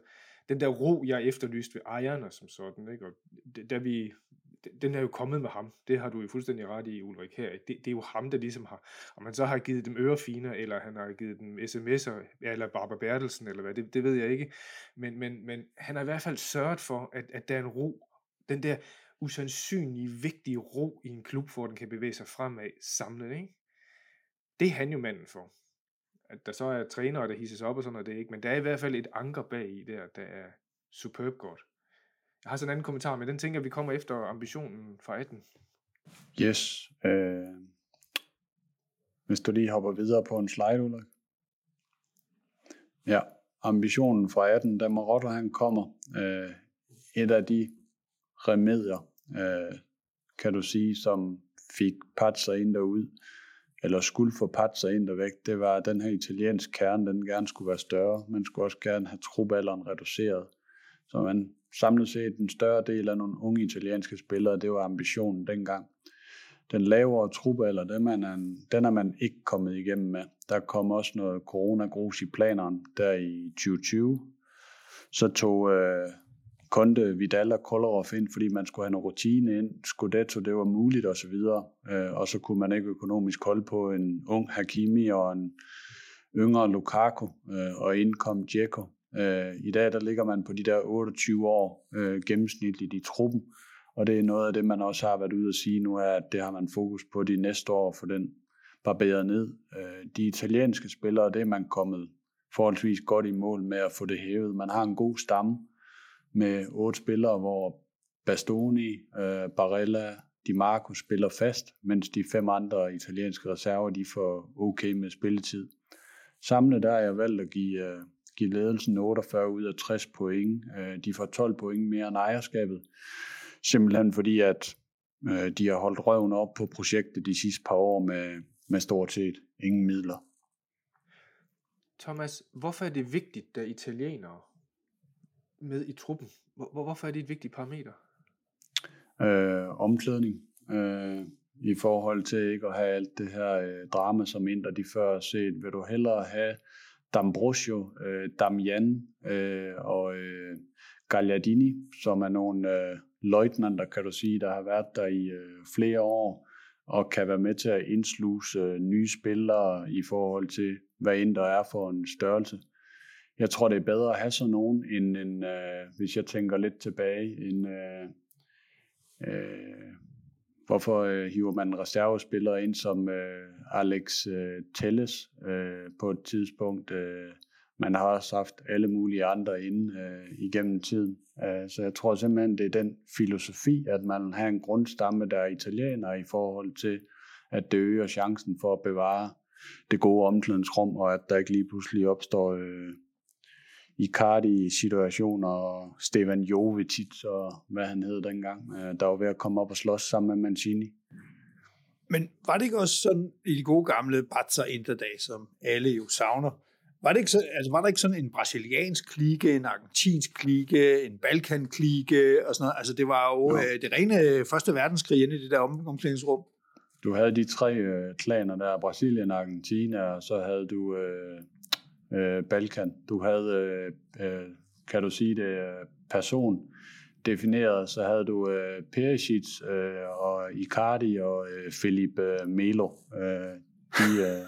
den der ro, jeg efterlyste ved ejerne som sådan, ikke? Og da vi, den er jo kommet med ham. Det har du jo fuldstændig ret i, Ulrik, her. Det, det er jo ham, der ligesom har, om man så har givet dem ørefiner, eller han har givet dem sms'er, eller Barbara Bertelsen, eller hvad, det, det ved jeg ikke. Men, men, men han har i hvert fald sørget for, at, at der er en ro. Den der usandsynlige, vigtige ro i en klub, hvor den kan bevæge sig fremad samlet, ikke? Det er han jo manden for. At der så er trænere, der hisses op og sådan noget, det er ikke. Men der er i hvert fald et anker bag i der, der er superb godt. Jeg har sådan en anden kommentar, men den tænker vi kommer efter ambitionen fra 18. Yes. Øh, hvis du lige hopper videre på en slide, Ulrik. Ja, ambitionen fra 18, da Marotta han kommer, øh, et af de remedier, øh, kan du sige, som fik Patser ind derud, eller skulle få Patser ind der væk, det var, at den her italiensk kerne, den gerne skulle være større. Man skulle også gerne have trubalderen reduceret. Så man samlet set en større del af nogle unge italienske spillere, det var ambitionen dengang. Den lavere trubalder, den er, man, den er man ikke kommet igennem med. Der kom også noget coronagrus i planerne der i 2020. Så tog øh, Conte, Vidal og Kolarov ind, fordi man skulle have noget rutine ind. Scudetto, det var muligt osv. Øh, og så kunne man ikke økonomisk holde på en ung Hakimi og en yngre Lukaku, øh, og indkom Dzeko. Øh, I dag der ligger man på de der 28 år øh, gennemsnitligt i truppen, og det er noget af det, man også har været ude at sige nu, er, at det har man fokus på de næste år, for den barberet ned. Øh, de italienske spillere, det er man kommet forholdsvis godt i mål med at få det hævet. Man har en god stamme med otte spillere, hvor Bastoni, øh, Barella, Di Marco spiller fast, mens de fem andre italienske reserver, de får okay med spilletid. Samlet der er jeg valgt at give øh, give ledelsen 48 ud af 60 point. Øh, de får 12 point mere end ejerskabet. Simpelthen fordi, at øh, de har holdt røven op på projektet de sidste par år med, med stort set ingen midler. Thomas, hvorfor er det vigtigt, at italienere med i truppen? Hvor, hvorfor er det et vigtigt parameter? Øh, omklædning. Øh, I forhold til ikke at have alt det her øh, drama, som Inter de før har set. Vil du hellere have D'Ambrosio, øh, Damian øh, og øh, Gagliardini, som er nogle øh, løjtnanter, kan du sige, der har været der i øh, flere år, og kan være med til at indsluse øh, nye spillere i forhold til, hvad end der er for en størrelse. Jeg tror, det er bedre at have sådan nogen, end, end øh, hvis jeg tænker lidt tilbage, end øh, øh, Hvorfor øh, hiver man en reservespiller ind som øh, Alex øh, Telles øh, på et tidspunkt? Øh, man har også haft alle mulige andre inde øh, igennem tiden. Øh, så jeg tror simpelthen, det er den filosofi, at man har en grundstamme, der er italiener i forhold til, at det øger chancen for at bevare det gode omklædningsrum, og at der ikke lige pludselig opstår øh, Icardi-situationer, og Stefan Jovetic, og hvad han hed dengang, øh, der var ved at komme op og slås sammen med Mancini. Men var det ikke også sådan i de gode gamle Batzer Interdag, som alle jo savner, var, det ikke så, altså var der ikke sådan en brasiliansk klike, en argentinsk klike, en balkan klike og sådan noget? Altså det var jo øh, det rene første verdenskrig inde i det der om, omklædningsrum. Du havde de tre øh, klaner der, Brasilien, Argentina, og så havde du øh, øh, Balkan. Du havde, øh, øh, kan du sige det, person defineret, så havde du øh, Perisic øh, og Icardi og øh, Felipe øh, Melo. Øh, de, øh,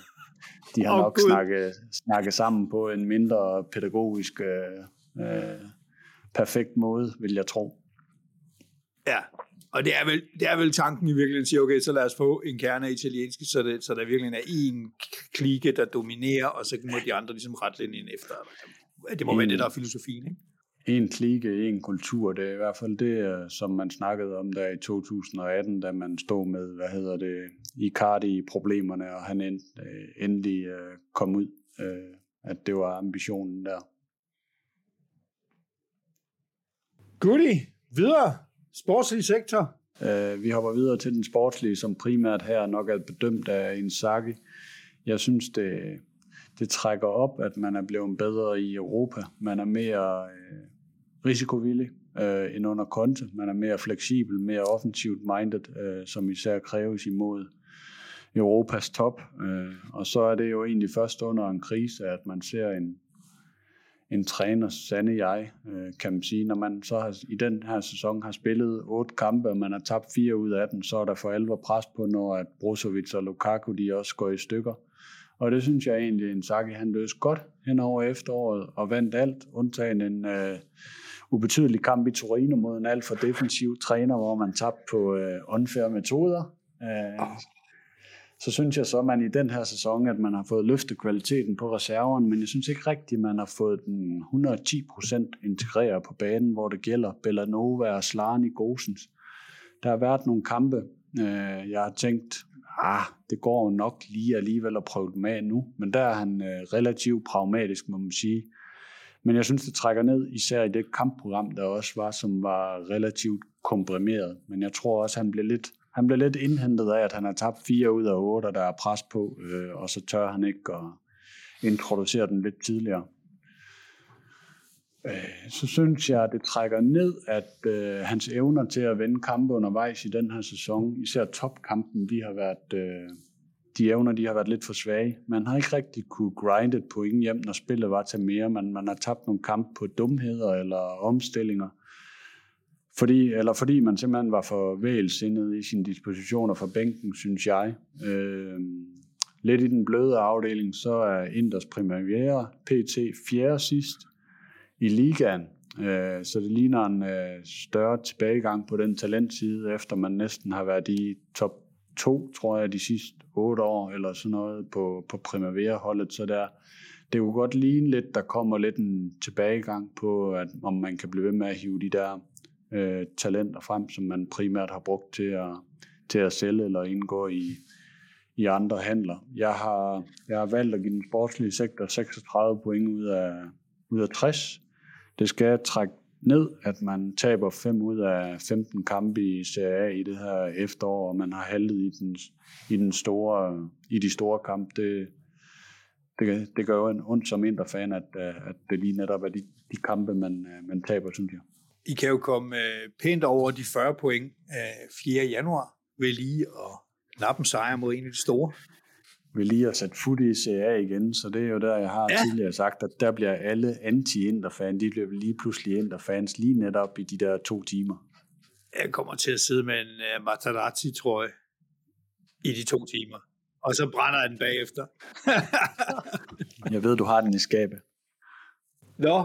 de har oh, nok snakket, snakket sammen på en mindre pædagogisk øh, øh, perfekt måde, vil jeg tro. Ja, og det er vel, det er vel tanken i virkeligheden at sige, okay, så lad os få en kerne af italienske, så, det, så der virkelig er en klike, der dominerer, og så må de andre ligesom rette ind efter. Det må en, være det, der er filosofien, ikke? En klike, en kultur, det er i hvert fald det, som man snakkede om der i 2018, da man stod med, hvad hedder det, Icardi-problemerne, og han end, endelig kom ud, at det var ambitionen der. Goodie. Videre. Sportslig sektor. Uh, vi hopper videre til den sportslige, som primært her nok er bedømt af sakke. Jeg synes, det, det trækker op, at man er blevet bedre i Europa. Man er mere uh, risikovillig uh, end under Conte. Man er mere fleksibel, mere offensivt minded, uh, som især kræves imod Europas top. Uh, og så er det jo egentlig først under en krise, at man ser en, en træner sande jeg, øh, kan man sige. Når man så har, i den her sæson har spillet otte kampe, og man har tabt fire ud af dem, så er der for alvor pres på, når at Brozovic og Lukaku de også går i stykker. Og det synes jeg egentlig, en Saki han løste godt hen over efteråret og vandt alt, undtagen en øh, ubetydelig kamp i Torino mod en alt for defensiv træner, hvor man tabte på øh, unfair metoder. Øh, så synes jeg så, at man i den her sæson, at man har fået løftet kvaliteten på reserven, men jeg synes ikke rigtigt, at man har fået den 110% integreret på banen, hvor det gælder Bellanova og Slani Gosens. Der har været nogle kampe, øh, jeg har tænkt, ah, det går jo nok lige alligevel at prøve dem af nu, men der er han øh, relativt pragmatisk, må man sige. Men jeg synes, det trækker ned, især i det kampprogram, der også var, som var relativt komprimeret. Men jeg tror også, han blev lidt han bliver lidt indhentet af, at han har tabt fire ud af otte, og der er pres på, øh, og så tør han ikke at introducere den lidt tidligere. Øh, så synes jeg, at det trækker ned, at øh, hans evner til at vende kampe undervejs i den her sæson, især topkampen, de har været, øh, de evner, de har været lidt for svage. Man har ikke rigtig kunne grinde et point hjem, når spillet var til mere. Man, man har tabt nogle kampe på dumheder eller omstillinger. Fordi, eller fordi man simpelthen var for vælsindet i sine dispositioner fra bænken, synes jeg. Øh, lidt i den bløde afdeling, så er Inders Primavera PT fjerde sidst i ligaen. Øh, så det ligner en øh, større tilbagegang på den talentside, efter man næsten har været i top 2, tror jeg, de sidste 8 år, eller sådan noget på, på Primavera-holdet. Så der, det kunne godt ligne lidt, der kommer lidt en tilbagegang på, at, om man kan blive ved med at hive de der øh, talenter frem, som man primært har brugt til at, til at sælge eller indgå i, i andre handler. Jeg har, jeg har valgt at give den sportslige sektor 36 point ud af, ud af 60. Det skal trække ned, at man taber 5 ud af 15 kampe i Serie A i det her efterår, og man har haltet i, den, i, den store, i de store kampe. Det, det, det gør jo en ondt som indre fan, at, at det lige netop er de, de kampe, man, man taber, synes jeg. I kan jo komme øh, pænt over de 40 point øh, 4. januar ved lige at nappe en sejr mod en af de store. Ved lige at sætte fod i CA igen, så det er jo der, jeg har ja. tidligere sagt, at der bliver alle anti-Inter-fans, de bliver lige pludselig Inter-fans lige netop i de der to timer. Jeg kommer til at sidde med en uh, Matarazzi, tror jeg, i de to timer. Og så brænder jeg den bagefter. [LAUGHS] jeg ved, du har den i skabet. Nå,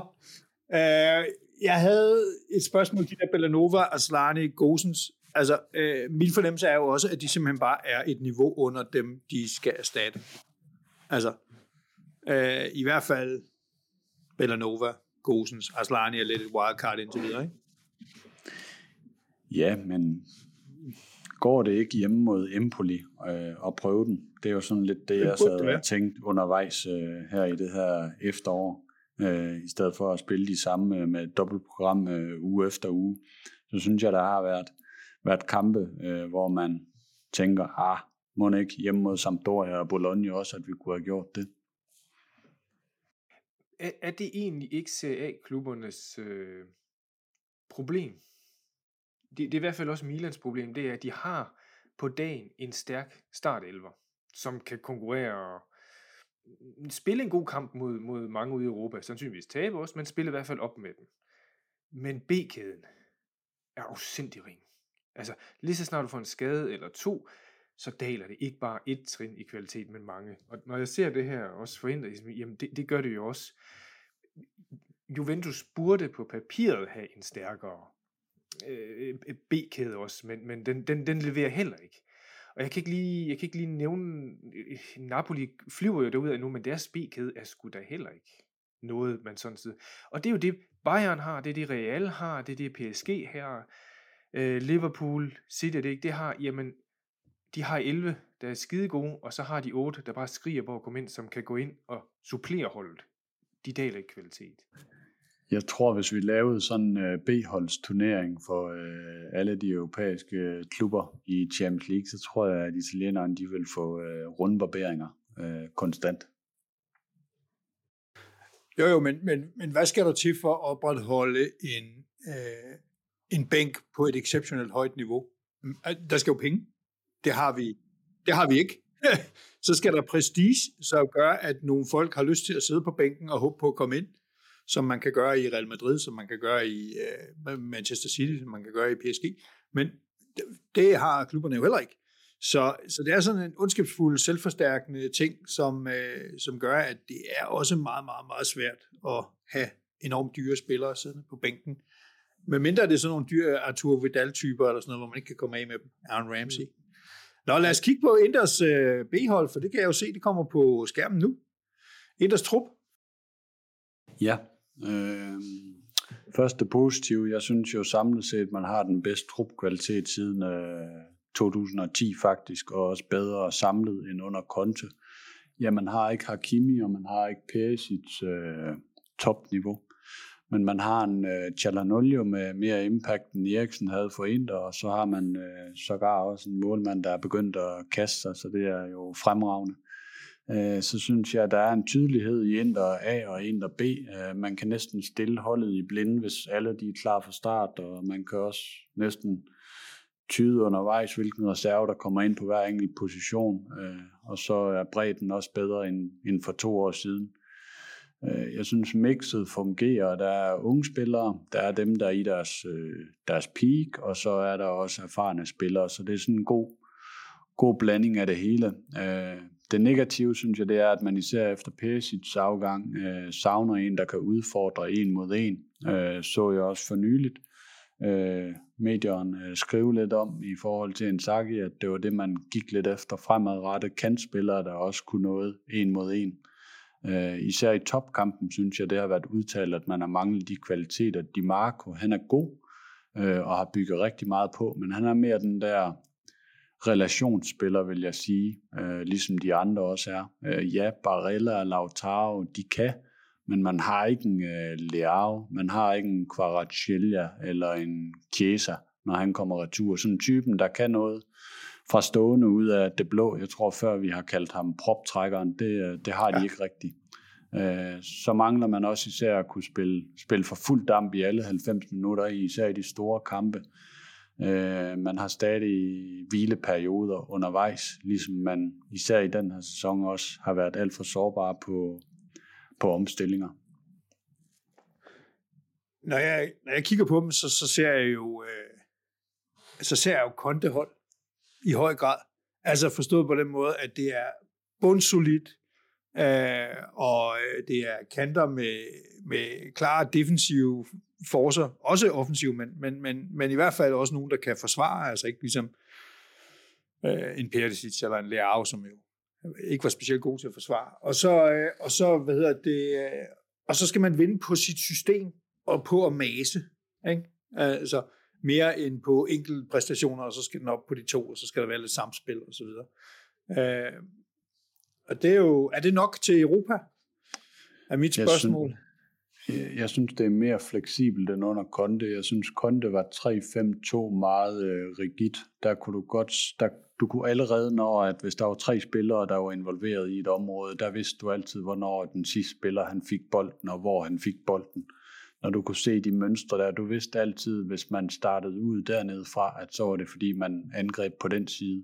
øh, jeg havde et spørgsmål til Bellanova, Aslani, Gosens. Altså, øh, min fornemmelse er jo også, at de simpelthen bare er et niveau under dem, de skal erstatte. Altså, øh, i hvert fald Bellanova, Gosens, Aslani er lidt et wildcard indtil videre, ikke? Ja, men går det ikke hjemme mod Empoli øh, og prøve den? Det er jo sådan lidt det, det jeg sad og tænkt undervejs øh, her i det her efterår øh, i stedet for at spille de samme øh, med et dobbeltprogram øh, uge efter uge. Så synes jeg, der har været, været kampe, øh, hvor man tænker, ah, må ikke hjemme mod Sampdoria og Bologna også, at vi kunne have gjort det. Er, er det egentlig ikke CA-klubbernes øh, problem? Det, det er i hvert fald også Milans problem, det er, at de har på dagen en stærk startelver, som kan konkurrere spille en god kamp mod, mod mange ude i Europa, sandsynligvis tabe også, men spille i hvert fald op med dem. Men B-kæden er afsindig ring. Altså, lige så snart du får en skade eller to, så daler det ikke bare et trin i kvalitet, men mange. Og når jeg ser det her også forhindret, jamen det, det gør det jo også. Juventus burde på papiret have en stærkere øh, B-kæde også, men, men den, den, den leverer heller ikke. Og jeg kan ikke lige, jeg kan ikke lige nævne, øh, øh, Napoli flyver jo derud af nu, men deres B-kæde er sgu da heller ikke noget, man sådan set. Og det er jo det, Bayern har, det er det Real har, det er det PSG her, øh, Liverpool, City, det ikke, det har, jamen, de har 11, der er skide gode, og så har de 8, der bare skriger på at komme ind, som kan gå ind og supplere holdet. De deler ikke kvalitet. Jeg tror, hvis vi lavede sådan en øh, B-holdsturnering for øh, alle de europæiske øh, klubber i Champions League, så tror jeg, at italienerne de vil få øh, rundbarberinger øh, konstant. Jo, jo, men, men, men hvad skal der til for at opretholde en, øh, en bænk på et exceptionelt højt niveau? Mm, der skal jo penge. Det har vi, det har vi ikke. [LAUGHS] så skal der prestige, så gør, at nogle folk har lyst til at sidde på bænken og håbe på at komme ind som man kan gøre i Real Madrid, som man kan gøre i uh, Manchester City, som man kan gøre i PSG. Men det, det har klubberne jo heller ikke. Så, så det er sådan en ondskabsfuld, selvforstærkende ting, som, uh, som gør, at det er også meget, meget, meget svært at have enormt dyre spillere siddende på bænken. Men mindre det er sådan nogle dyre Arturo Vidal-typer, eller sådan noget, hvor man ikke kan komme af med dem. Aaron Ramsey. Mm. Nå, lad os kigge på Inders uh, B-hold, for det kan jeg jo se, det kommer på skærmen nu. Inders trup. Ja, Øh, første positive, jeg synes jo samlet set, man har den bedste trupkvalitet siden øh, 2010 faktisk, og også bedre samlet end under Conte. Ja, man har ikke Hakimi, og man har ikke Perisic øh, topniveau. Men man har en øh, Chalanolio med mere impact, end Eriksen havde for Inter, og så har man øh, sågar også en målmand, der er begyndt at kaste sig, så det er jo fremragende øh, så synes jeg, at der er en tydelighed i Inter A og Inter B. Øh, man kan næsten stille holdet i blinde, hvis alle de er klar for start, og man kan også næsten tyde undervejs, hvilken reserve, der kommer ind på hver enkelt position. Øh, og så er bredden også bedre end, end for to år siden. Øh, jeg synes, mixet fungerer. Der er unge spillere, der er dem, der er i deres, øh, deres peak, og så er der også erfarne spillere. Så det er sådan en god, god blanding af det hele. Øh, det negative, synes jeg, det er, at man især efter Pesic's afgang øh, savner en, der kan udfordre en mod en. Øh, så jeg også for nyligt øh, medierne øh, skrive lidt om i forhold til en Saki, at det var det, man gik lidt efter fremadrettet kantspillere, der også kunne noget en mod en. Øh, især i topkampen, synes jeg, det har været udtalt, at man har manglet de kvaliteter. Di Marco, han er god øh, og har bygget rigtig meget på, men han er mere den der relationsspiller, vil jeg sige, øh, ligesom de andre også er. Øh, ja, Barella og Lautaro, de kan, men man har ikke en øh, Leao, man har ikke en Kvaratskhelia eller en Chiesa, når han kommer retur. Sådan en typen, der kan noget fra stående ud af det blå. Jeg tror før vi har kaldt ham proptrækkeren, det, øh, det har de ja. ikke rigtigt. Øh, så mangler man også især at kunne spille, spille for fuld damp i alle 90 minutter, især i de store kampe. Øh, man har stadig hvileperioder undervejs, ligesom man især i den her sæson også har været alt for sårbar på, på omstillinger. Når jeg, når jeg kigger på dem, så, så ser jeg jo øh, så ser jeg jo kontehold i høj grad. Altså forstået på den måde, at det er bundsolidt, øh, og øh, det er kanter med, med klare defensive forser, også offensiv, men, men, men, men i hvert fald også nogen, der kan forsvare, altså ikke ligesom øh, en Perisic eller en Leao, som jo ikke var specielt god til at forsvare. Og så, øh, og så hvad hedder det, øh, og så skal man vinde på sit system og på at mase, ikke? Altså mere end på enkelte præstationer, og så skal den op på de to, og så skal der være lidt samspil og så videre. Øh, og det er jo, er det nok til Europa? Er mit spørgsmål. Jeg synes, Øh, jeg synes, det er mere fleksibelt end under Konte. Jeg synes, Konte var 3-5-2 meget øh, rigidt. Der kunne du godt, der, du kunne allerede, når at hvis der var tre spillere, der var involveret i et område, der vidste du altid, hvornår den sidste spiller han fik bolden, og hvor han fik bolden. Når du kunne se de mønstre der, du vidste altid, hvis man startede ud dernede fra, at så var det fordi, man angreb på den side.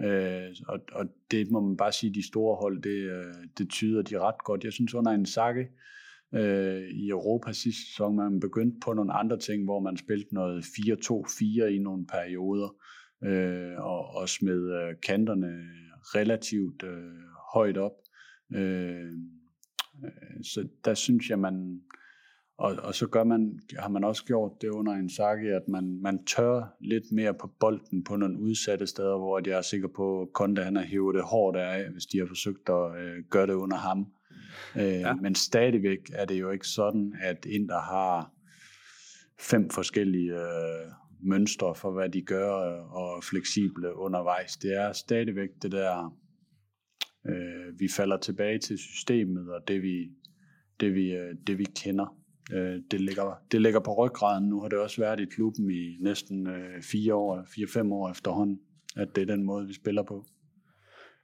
Øh, og, og det må man bare sige, de store hold, det, øh, det tyder de ret godt. Jeg synes under en sakke, øh, i Europa sidste sæson. Man begyndte på nogle andre ting, hvor man spillede noget 4-2-4 i nogle perioder, øh, og, og smed øh, kanterne relativt øh, højt op. Øh, øh, så der synes jeg, man Og, og så gør man, har man også gjort det under en sakke, at man, man tør lidt mere på bolden på nogle udsatte steder, hvor jeg er sikker på, at Konda han har hævet det hårdt af, hvis de har forsøgt at øh, gøre det under ham. Øh, ja. Men stadigvæk er det jo ikke sådan, at Inter har fem forskellige øh, mønstre for, hvad de gør, og fleksible undervejs. Det er stadigvæk det der, øh, vi falder tilbage til systemet, og det vi, det vi, øh, det vi kender. Øh, det, ligger, det ligger på ryggraden. Nu har det også været i klubben i næsten øh, fire år, fire-fem år efterhånden, at det er den måde, vi spiller på.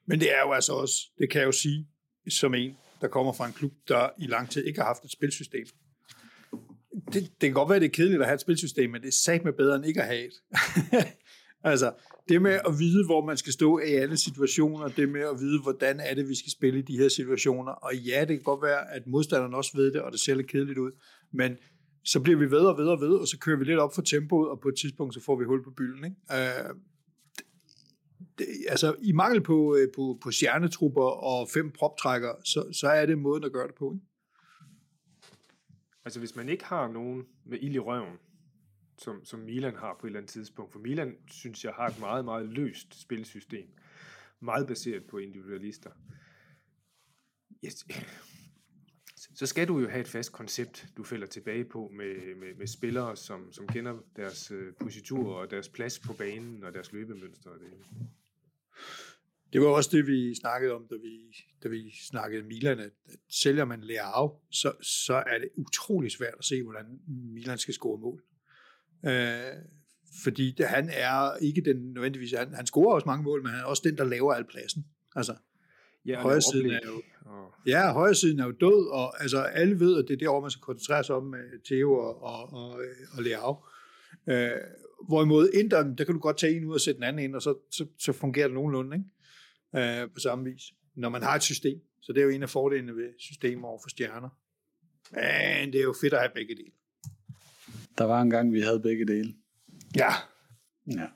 Men det er jo altså også, det kan jeg jo sige, som en, der kommer fra en klub, der i lang tid ikke har haft et spilsystem det, det kan godt være, det er kedeligt at have et spilsystem, men det er sagt med bedre end ikke at have et. [LAUGHS] altså, det med at vide, hvor man skal stå i alle situationer, det med at vide, hvordan er det, vi skal spille i de her situationer. Og ja, det kan godt være, at modstanderen også ved det, og det ser lidt kedeligt ud, men så bliver vi ved og ved og ved, og så kører vi lidt op for tempoet, og på et tidspunkt, så får vi hul på bylden. Ikke? Øh, altså, i mangel på, øh, på, på stjernetrupper og fem proptrækker, så, så er det måden at gøre det på. Ikke? Altså hvis man ikke har nogen med ild i røven, som, som Milan har på et eller andet tidspunkt, for Milan synes jeg har et meget, meget løst spilsystem, meget baseret på individualister. Yes. Så skal du jo have et fast koncept, du falder tilbage på med, med, med spillere, som, som kender deres øh, positur og deres plads på banen og deres løbemønster. Og det. Det var også det, vi snakkede om, da vi, da vi snakkede Milan, at, at sælger man af, så, så er det utrolig svært at se, hvordan Milan skal score mål. Øh, fordi det, han er ikke den nødvendigvis, han, han scorer også mange mål, men han er også den, der laver al pladsen. Altså, ja, højre siden er jo, ja, højre siden er jo død, og altså, alle ved, at det er derovre, man skal koncentrere sig om med Theo og, og, og, og Leao. Øh, hvorimod Inter, der kan du godt tage en ud og sætte den anden ind, og så, så, så fungerer det nogenlunde. Ikke? Øh, på samme vis, når man har et system. Så det er jo en af fordelene ved systemer over for stjerner. Men det er jo fedt at have begge dele. Der var en gang, vi havde begge dele. Ja. Ja.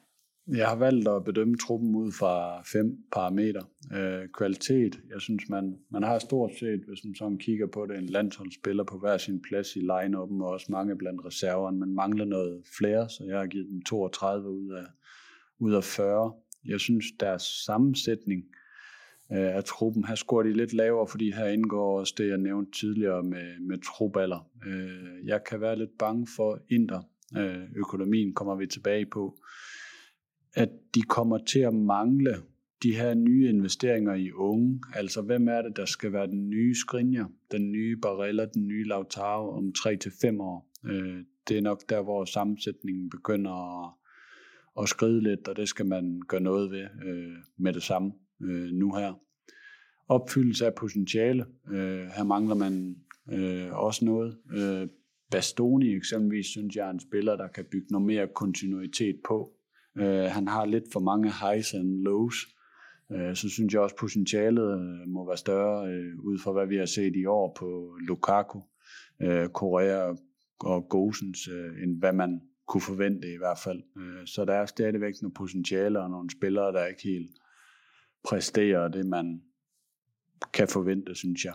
Jeg har valgt at bedømme truppen ud fra fem parametre. Øh, kvalitet, jeg synes, man, man har stort set, hvis man sådan kigger på det, en landsholdsspiller på hver sin plads i line-upen, og også mange blandt reserverne. Man mangler noget flere, så jeg har givet dem 32 ud af, ud af 40. Jeg synes, deres sammensætning øh, af truppen, her scorer de lidt lavere, fordi her indgår også det, jeg nævnte tidligere med, med troballer. Øh, jeg kan være lidt bange for Inter. Øh, økonomien kommer vi tilbage på. At de kommer til at mangle de her nye investeringer i unge. Altså, hvem er det, der skal være den nye Skriniar, den nye Barella, den nye Lautaro om 3-5 år? Øh, det er nok der, hvor sammensætningen begynder at at skride lidt, og det skal man gøre noget ved øh, med det samme øh, nu her. Opfyldelse af potentiale. Øh, her mangler man øh, også noget. Øh, Bastoni eksempelvis synes jeg er en spiller, der kan bygge noget mere kontinuitet på. Øh, han har lidt for mange highs and lows. Øh, så synes jeg også, potentialet øh, må være større øh, ud fra hvad vi har set i år på Lukaku, øh, Korea og Gosens, øh, end hvad man kunne forvente i hvert fald. Øh, så der er stadigvæk nogle potentialer og nogle spillere, der ikke helt præsterer det, man kan forvente, synes jeg.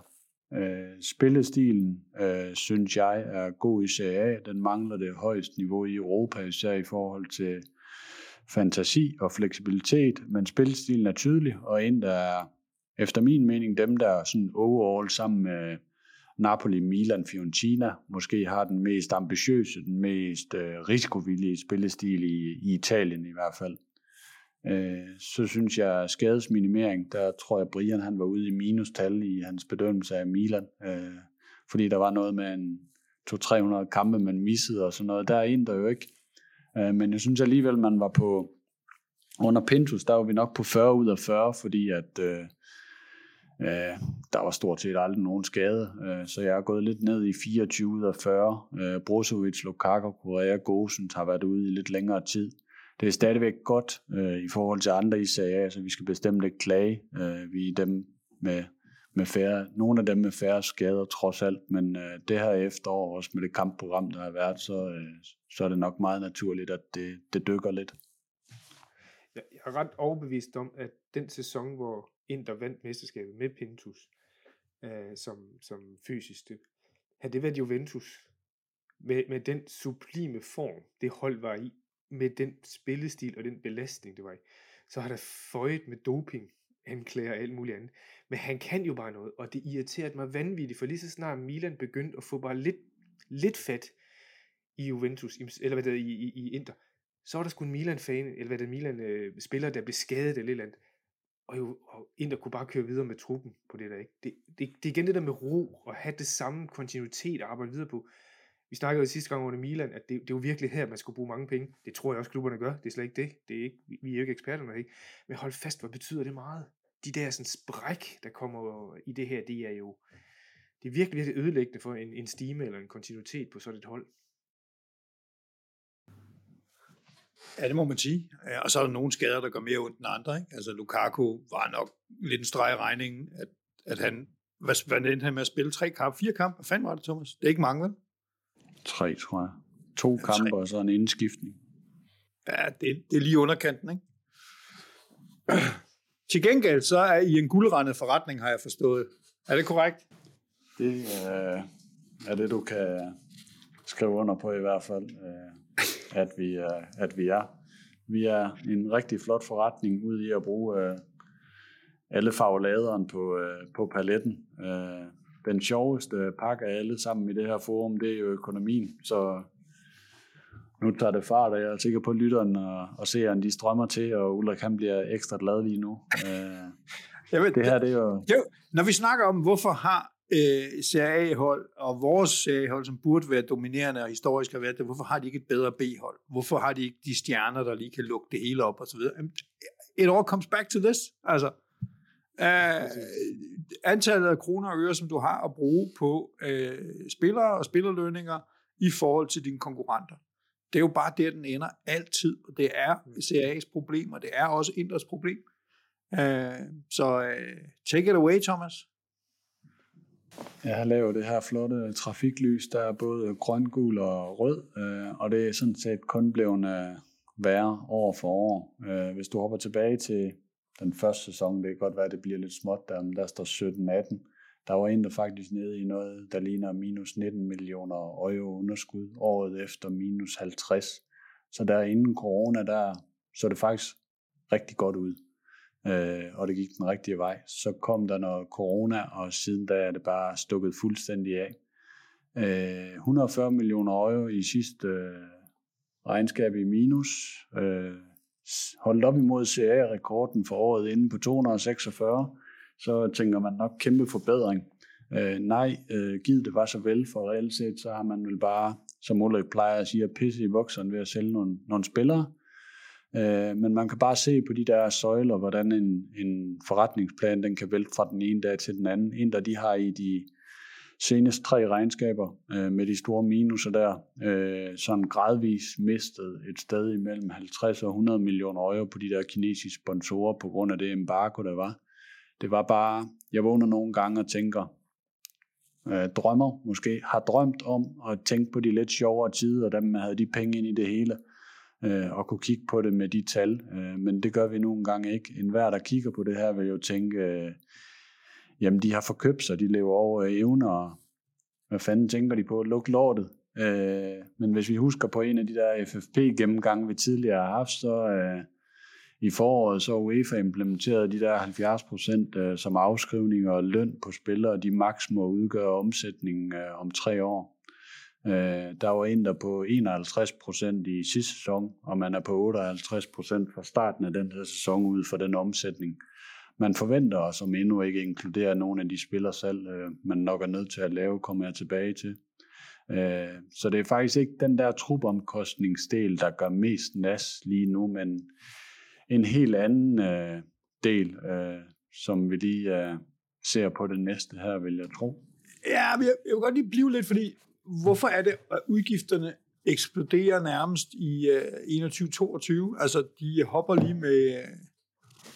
Øh, spillestilen, øh, synes jeg, er god i CA. Den mangler det højeste niveau i Europa, især i forhold til fantasi og fleksibilitet, men spillestilen er tydelig, og en, der er efter min mening dem, der er sådan overall sammen med Napoli, Milan, Fiorentina måske har den mest ambitiøse, den mest øh, risikovillige spillestil i, i Italien i hvert fald. Øh, så synes jeg skadesminimering, der tror jeg Brian han var ude i minustal i hans bedømmelse af Milan, øh, fordi der var noget med en 200-300 kampe, man missede og sådan noget. Der er der jo ikke. Øh, men jeg synes alligevel, man var på, under Pintus, der var vi nok på 40 ud af 40, fordi at øh, Øh, der var stort set aldrig nogen skade, øh, så jeg er gået lidt ned i 24 ud af 40. Øh, Brozovic, Lukaku, Korea, Gosens har været ude i lidt længere tid. Det er stadigvæk godt øh, i forhold til andre i SA, så vi skal bestemt ikke klage. Øh, vi er dem med, med færre, nogle af dem med færre skader trods alt, men øh, det her efterår, også med det kampprogram, der har været, så, øh, så er det nok meget naturligt, at det, det dykker lidt. Jeg er ret overbevist om, at den sæson, hvor Inter vandt mesterskabet med Pintus øh, som, som fysisk det. Havde det været Juventus, med, med den sublime form, det hold var i, med den spillestil og den belastning, det var i, så har der føjet med doping, anklager og alt muligt andet. Men han kan jo bare noget, og det irriterede mig vanvittigt, for lige så snart Milan begyndte at få bare lidt, lidt fat i Juventus, eller hvad det er, i, i, i Inter, så var der sgu en Milan-fan, eller hvad det er, Milan-spiller, øh, der blev skadet eller et eller andet. Og, jo, og der kunne bare køre videre med truppen på det der, ikke? Det, det, det er igen det der med ro, og have det samme kontinuitet at arbejde videre på. Vi snakkede jo sidste gang under Milan, at det, det er jo virkelig her, man skulle bruge mange penge. Det tror jeg også, klubberne gør. Det er slet ikke det. det er ikke, vi er jo ikke eksperterne, ikke? Men hold fast, hvad betyder det meget? De der sådan spræk, der kommer i det her, det er jo det er virkelig, virkelig ødelæggende for en, en stime eller en kontinuitet på sådan et hold. Ja, det må man sige. Ja, og så er der nogle skader, der går mere ondt end andre. Ikke? Altså Lukaku var nok lidt en streg i regningen, at, at han, hvad, hvad endte han med at spille? Tre kampe? Fire kampe? Hvad fanden var det, Thomas? Det er ikke mange, vel? Tre, tror jeg. To ja, kampe og så en indskiftning. Ja, det, det er lige underkanten, ikke? [CLEARS THROAT] Til gengæld, så er I en guldrendet forretning, har jeg forstået. Er det korrekt? Det øh, er det, du kan skrive under på i hvert fald. Øh, at vi, er, at vi er. Vi er en rigtig flot forretning ud i at bruge øh, alle farveladeren på, øh, på paletten. Øh, den sjoveste pakke af alle sammen i det her forum, det er jo økonomien. Så nu tager det fart, og jeg er sikker på, at lytteren og, og seeren, de strømmer til, og Ulrik han bliver ekstra glad lige nu. Øh, [LAUGHS] ved, det her, det er jo... Det, når vi snakker om, hvorfor har øh, CRA-hold og vores CRA-hold, som burde være dominerende og historisk har været det, hvorfor har de ikke et bedre B-hold? Hvorfor har de ikke de stjerner, der lige kan lukke det hele op og så videre? It all comes back to this. Altså, øh, antallet af kroner og øre, som du har at bruge på øh, spillere og spillerlønninger i forhold til dine konkurrenter. Det er jo bare der, den ender altid, og det er CA's problem, og det er også Inders problem. Uh, så uh, take it away, Thomas. Jeg har lavet det her flotte trafiklys, der er både grøn, gul og rød, øh, og det er sådan set kun blevet øh, værre år for år. Øh, hvis du hopper tilbage til den første sæson, det kan godt være, at det bliver lidt småt der, men der står 17-18. Der var en, der faktisk nede i noget, der ligner minus 19 millioner euro underskud, året efter minus 50. Så der inden corona, der så det faktisk rigtig godt ud øh, og det gik den rigtige vej. Så kom der noget corona, og siden da er det bare stukket fuldstændig af. Øh, 140 millioner euro i sidste øh, regnskab i minus. Øh, holdt op imod CA-rekorden for året inden på 246, så tænker man nok kæmpe forbedring. Øh, nej, øh, givet det var så vel, for reelt set, så har man vel bare, som Ulrik plejer at sige, at pisse i vokseren ved at sælge nogle, nogle spillere, Øh, men man kan bare se på de der søjler, hvordan en, en forretningsplan den kan vælte fra den ene dag til den anden. En, der de har i de seneste tre regnskaber øh, med de store minuser der, øh, sådan gradvist mistet et sted imellem 50 og 100 millioner euro på de der kinesiske sponsorer på grund af det embargo, der var. Det var bare, jeg vågner nogle gange og tænker, øh, drømmer måske, har drømt om at tænke på de lidt sjovere tider, og dem havde de penge ind i det hele øh, og kunne kigge på det med de tal. Øh, men det gør vi nogle gange ikke. En hver, der kigger på det her, vil jo tænke, øh, jamen de har forkøbt sig, de lever over evner, og hvad fanden tænker de på? Luk lortet. Øh, men hvis vi husker på en af de der FFP-gennemgange, vi tidligere har haft, så øh, i foråret så UEFA implementeret de der 70 procent øh, som afskrivning og løn på spillere, de maks må udgøre omsætningen øh, om tre år. Øh, der var en, der på 51 procent i sidste sæson, og man er på 58 procent fra starten af den her sæson ud for den omsætning. Man forventer, og som endnu ikke inkluderer nogen af de spillere selv, øh, man nok er nødt til at lave, kommer jeg tilbage til. Øh, så det er faktisk ikke den der trupomkostningsdel, der gør mest nas lige nu, men en helt anden øh, del, øh, som vi lige øh, ser på det næste her, vil jeg tro. Ja, jeg, jeg vil godt lige blive lidt, fordi hvorfor er det, at udgifterne eksploderer nærmest i øh, uh, 21-22? Altså, de hopper lige med øh,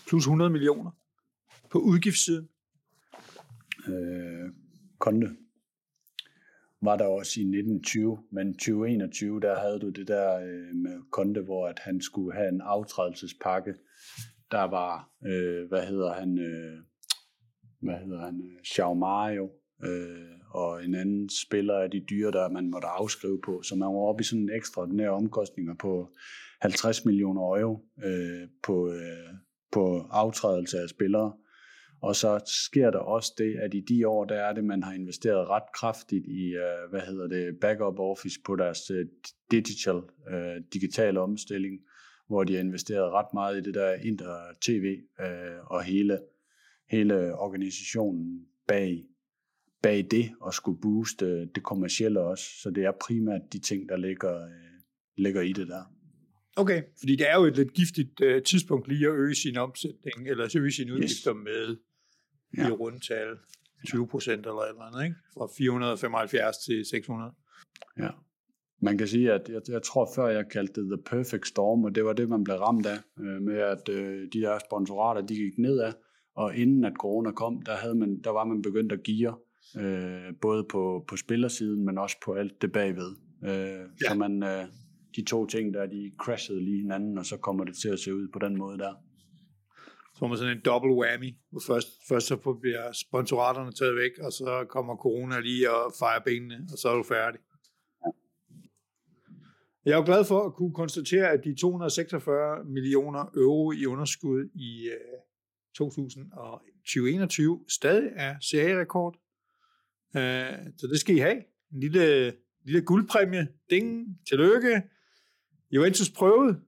plus 100 millioner på udgiftssiden. Øh, Konde var der også i 1920, men 2021, der havde du det der øh, med Konte, hvor at han skulle have en aftrædelsespakke. Der var, øh, hvad hedder han, øh, hvad hedder han, øh, Xiao Mario, øh, og en anden spiller af de dyre, der man måtte afskrive på. Så man var oppe i sådan en ekstraordinære omkostninger på 50 millioner euro øh, på, øh, på aftrædelse af spillere. Og så sker der også det, at i de år, der er det, man har investeret ret kraftigt i, øh, hvad hedder det, backup office på deres øh, digital, øh, digitale omstilling, hvor de har investeret ret meget i det der inter-tv øh, og hele, hele organisationen bag, bag det og skulle booste det kommercielle også. Så det er primært de ting, der ligger, uh, ligger i det der. Okay, fordi det er jo et lidt giftigt uh, tidspunkt lige at øge sin omsætning, eller øge sine udgifter yes. med ja. i rundtal 20 procent eller eller andet, ikke? Fra 475 til 600. Ja. Man kan sige, at jeg, jeg tror før, jeg kaldte det The Perfect Storm, og det var det, man blev ramt af, øh, med at øh, de der sponsorater, de gik nedad, og inden at corona kom, der, havde man, der var man begyndt at geare, øh, både på, på spillersiden, men også på alt det bagved. Øh, ja. Så man, øh, de to ting der, de crashede lige hinanden, og så kommer det til at se ud på den måde der. Så får man sådan en double whammy, hvor først, først så bliver sponsoraterne taget væk, og så kommer corona lige og fejrer benene, og så er du færdig. Jeg er jo glad for at kunne konstatere, at de 246 millioner euro i underskud i uh, 2021 stadig er CA-rekord. Uh, så det skal I have. En lille, lille guldpræmie. Ding. Tillykke. Juventus prøvede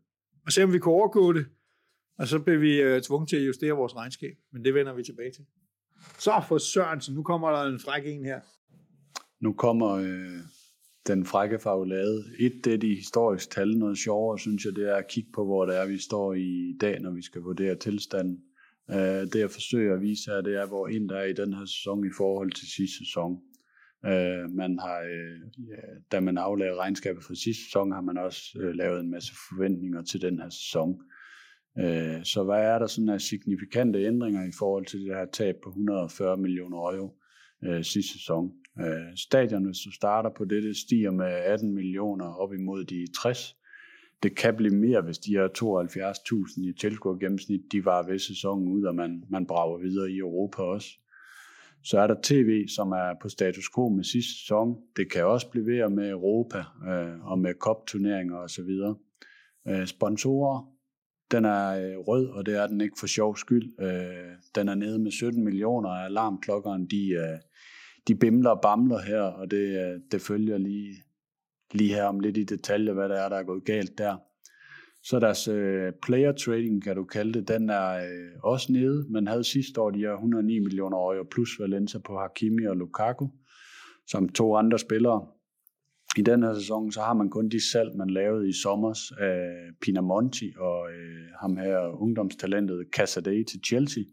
og se, om vi kunne overgå det. Og så blev vi øh, tvunget til at justere vores regnskab, men det vender vi tilbage til. Så for Sørensen, nu kommer der en fræk en her. Nu kommer øh, den frække farvelade. Et det de historisk tal, noget sjovere, synes jeg, det er at kigge på, hvor det er, vi står i dag, når vi skal vurdere tilstanden. Øh, det jeg forsøger at vise her, det er, hvor ind der er i den her sæson i forhold til sidste sæson. Øh, man har, øh, ja, da man aflagde regnskabet for sidste sæson, har man også øh, lavet en masse forventninger til den her sæson. Øh, så hvad er der sådan af signifikante ændringer i forhold til det her tab på 140 millioner euro øh, sidste sæson? Øh, stadion, hvis du starter på det, det stiger med 18 millioner op imod de 60. Det kan blive mere, hvis de her 72.000 i tilskuer gennemsnit, de var ved sæsonen ud, og man, man brager videre i Europa også. Så er der tv, som er på status quo med sidste sæson. Det kan også blive ved med Europa øh, og med cup-turneringer osv. Øh, sponsorer, den er øh, rød, og det er den ikke for sjov skyld. Øh, den er nede med 17 millioner, og alarmklokkerne de, øh, de bimler og bamler her, og det, øh, det følger lige, lige her om lidt i detalje, hvad der er, der er gået galt der. Så deres øh, player trading, kan du kalde det, den er øh, også nede. Man havde sidste år de her 109 millioner euro plus Valencia på Hakimi og Lukaku, som to andre spillere. I den her sæson, så har man kun de salg, man lavede i sommer øh, af Pinamonti og øh, ham her ungdomstalentet Casadei til Chelsea,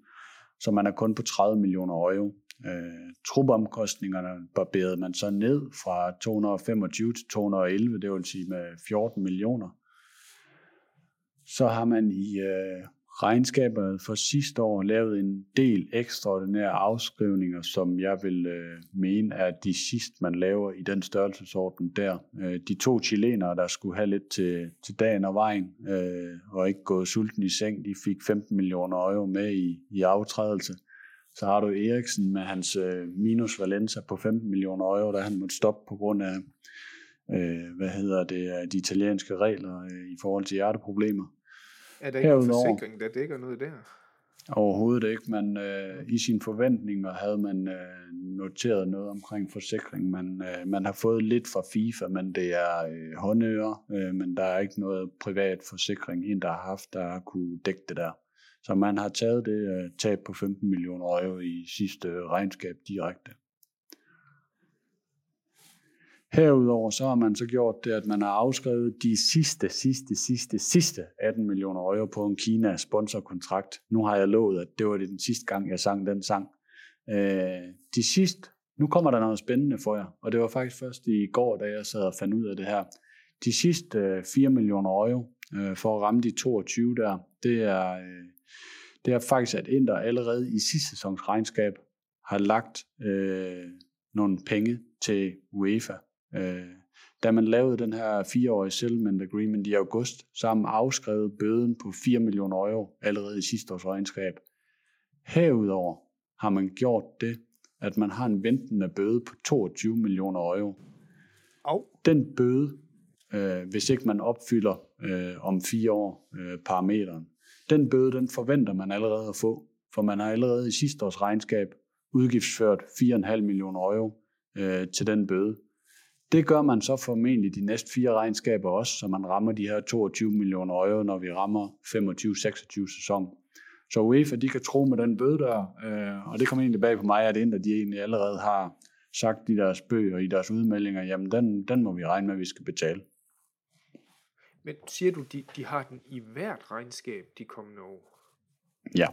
så man er kun på 30 millioner euro. Øh, trupomkostningerne barberede man så ned fra 225 til 211, det vil sige med 14 millioner. Så har man i øh, regnskabet for sidste år lavet en del ekstraordinære afskrivninger, som jeg vil øh, mene er de sidste, man laver i den størrelsesorden der. Øh, de to chilenere, der skulle have lidt til, til dagen og vejen, øh, og ikke gået sulten i seng, de fik 15 millioner euro med i, i aftrædelse. Så har du Eriksen med hans øh, minus Valenza på 15 millioner euro, der han måtte stoppe på grund af, øh, hvad hedder det, de italienske regler øh, i forhold til hjerteproblemer. Er der ikke en forsikring, der dækker noget der? Overhovedet ikke. Man, øh, I sine forventninger havde man øh, noteret noget omkring forsikring. Man, øh, man har fået lidt fra FIFA, men det er øh, håndører, øh, men der er ikke noget privat forsikring, en der har haft, der har kunne dække det der. Så man har taget det øh, tab på 15 millioner euro i sidste øh, regnskab direkte. Herudover så har man så gjort det, at man har afskrevet de sidste, sidste, sidste, sidste 18 millioner euro på en Kina sponsorkontrakt. Nu har jeg lovet, at det var det den sidste gang, jeg sang den sang. Øh, de sidste, nu kommer der noget spændende for jer, og det var faktisk først i går, da jeg sad og fandt ud af det her. De sidste øh, 4 millioner euro øh, for at ramme de 22 der, det er, øh, det er faktisk, at Inter allerede i sidste sæsons regnskab har lagt øh, nogle penge til UEFA Øh, da man lavede den her fireårige settlement agreement i august, så har man afskrevet bøden på 4 millioner euro allerede i sidste års regnskab. Herudover har man gjort det, at man har en ventende bøde på 22 millioner euro. Au. Den bøde, øh, hvis ikke man opfylder øh, om fire år øh, parameteren, den bøde, den forventer man allerede at få, for man har allerede i sidste års regnskab udgiftsført 4,5 millioner euro øh, til den bøde. Det gør man så formentlig de næste fire regnskaber også, så man rammer de her 22 millioner euro, når vi rammer 25-26 sæson. Så UEFA, de kan tro med den bøde der, øh, og det kommer egentlig bag på mig, at Inter, de egentlig allerede har sagt i deres bøger og i deres udmeldinger, jamen den, den må vi regne med, at vi skal betale. Men siger du, de, de har den i hvert regnskab de kommende år? Ja.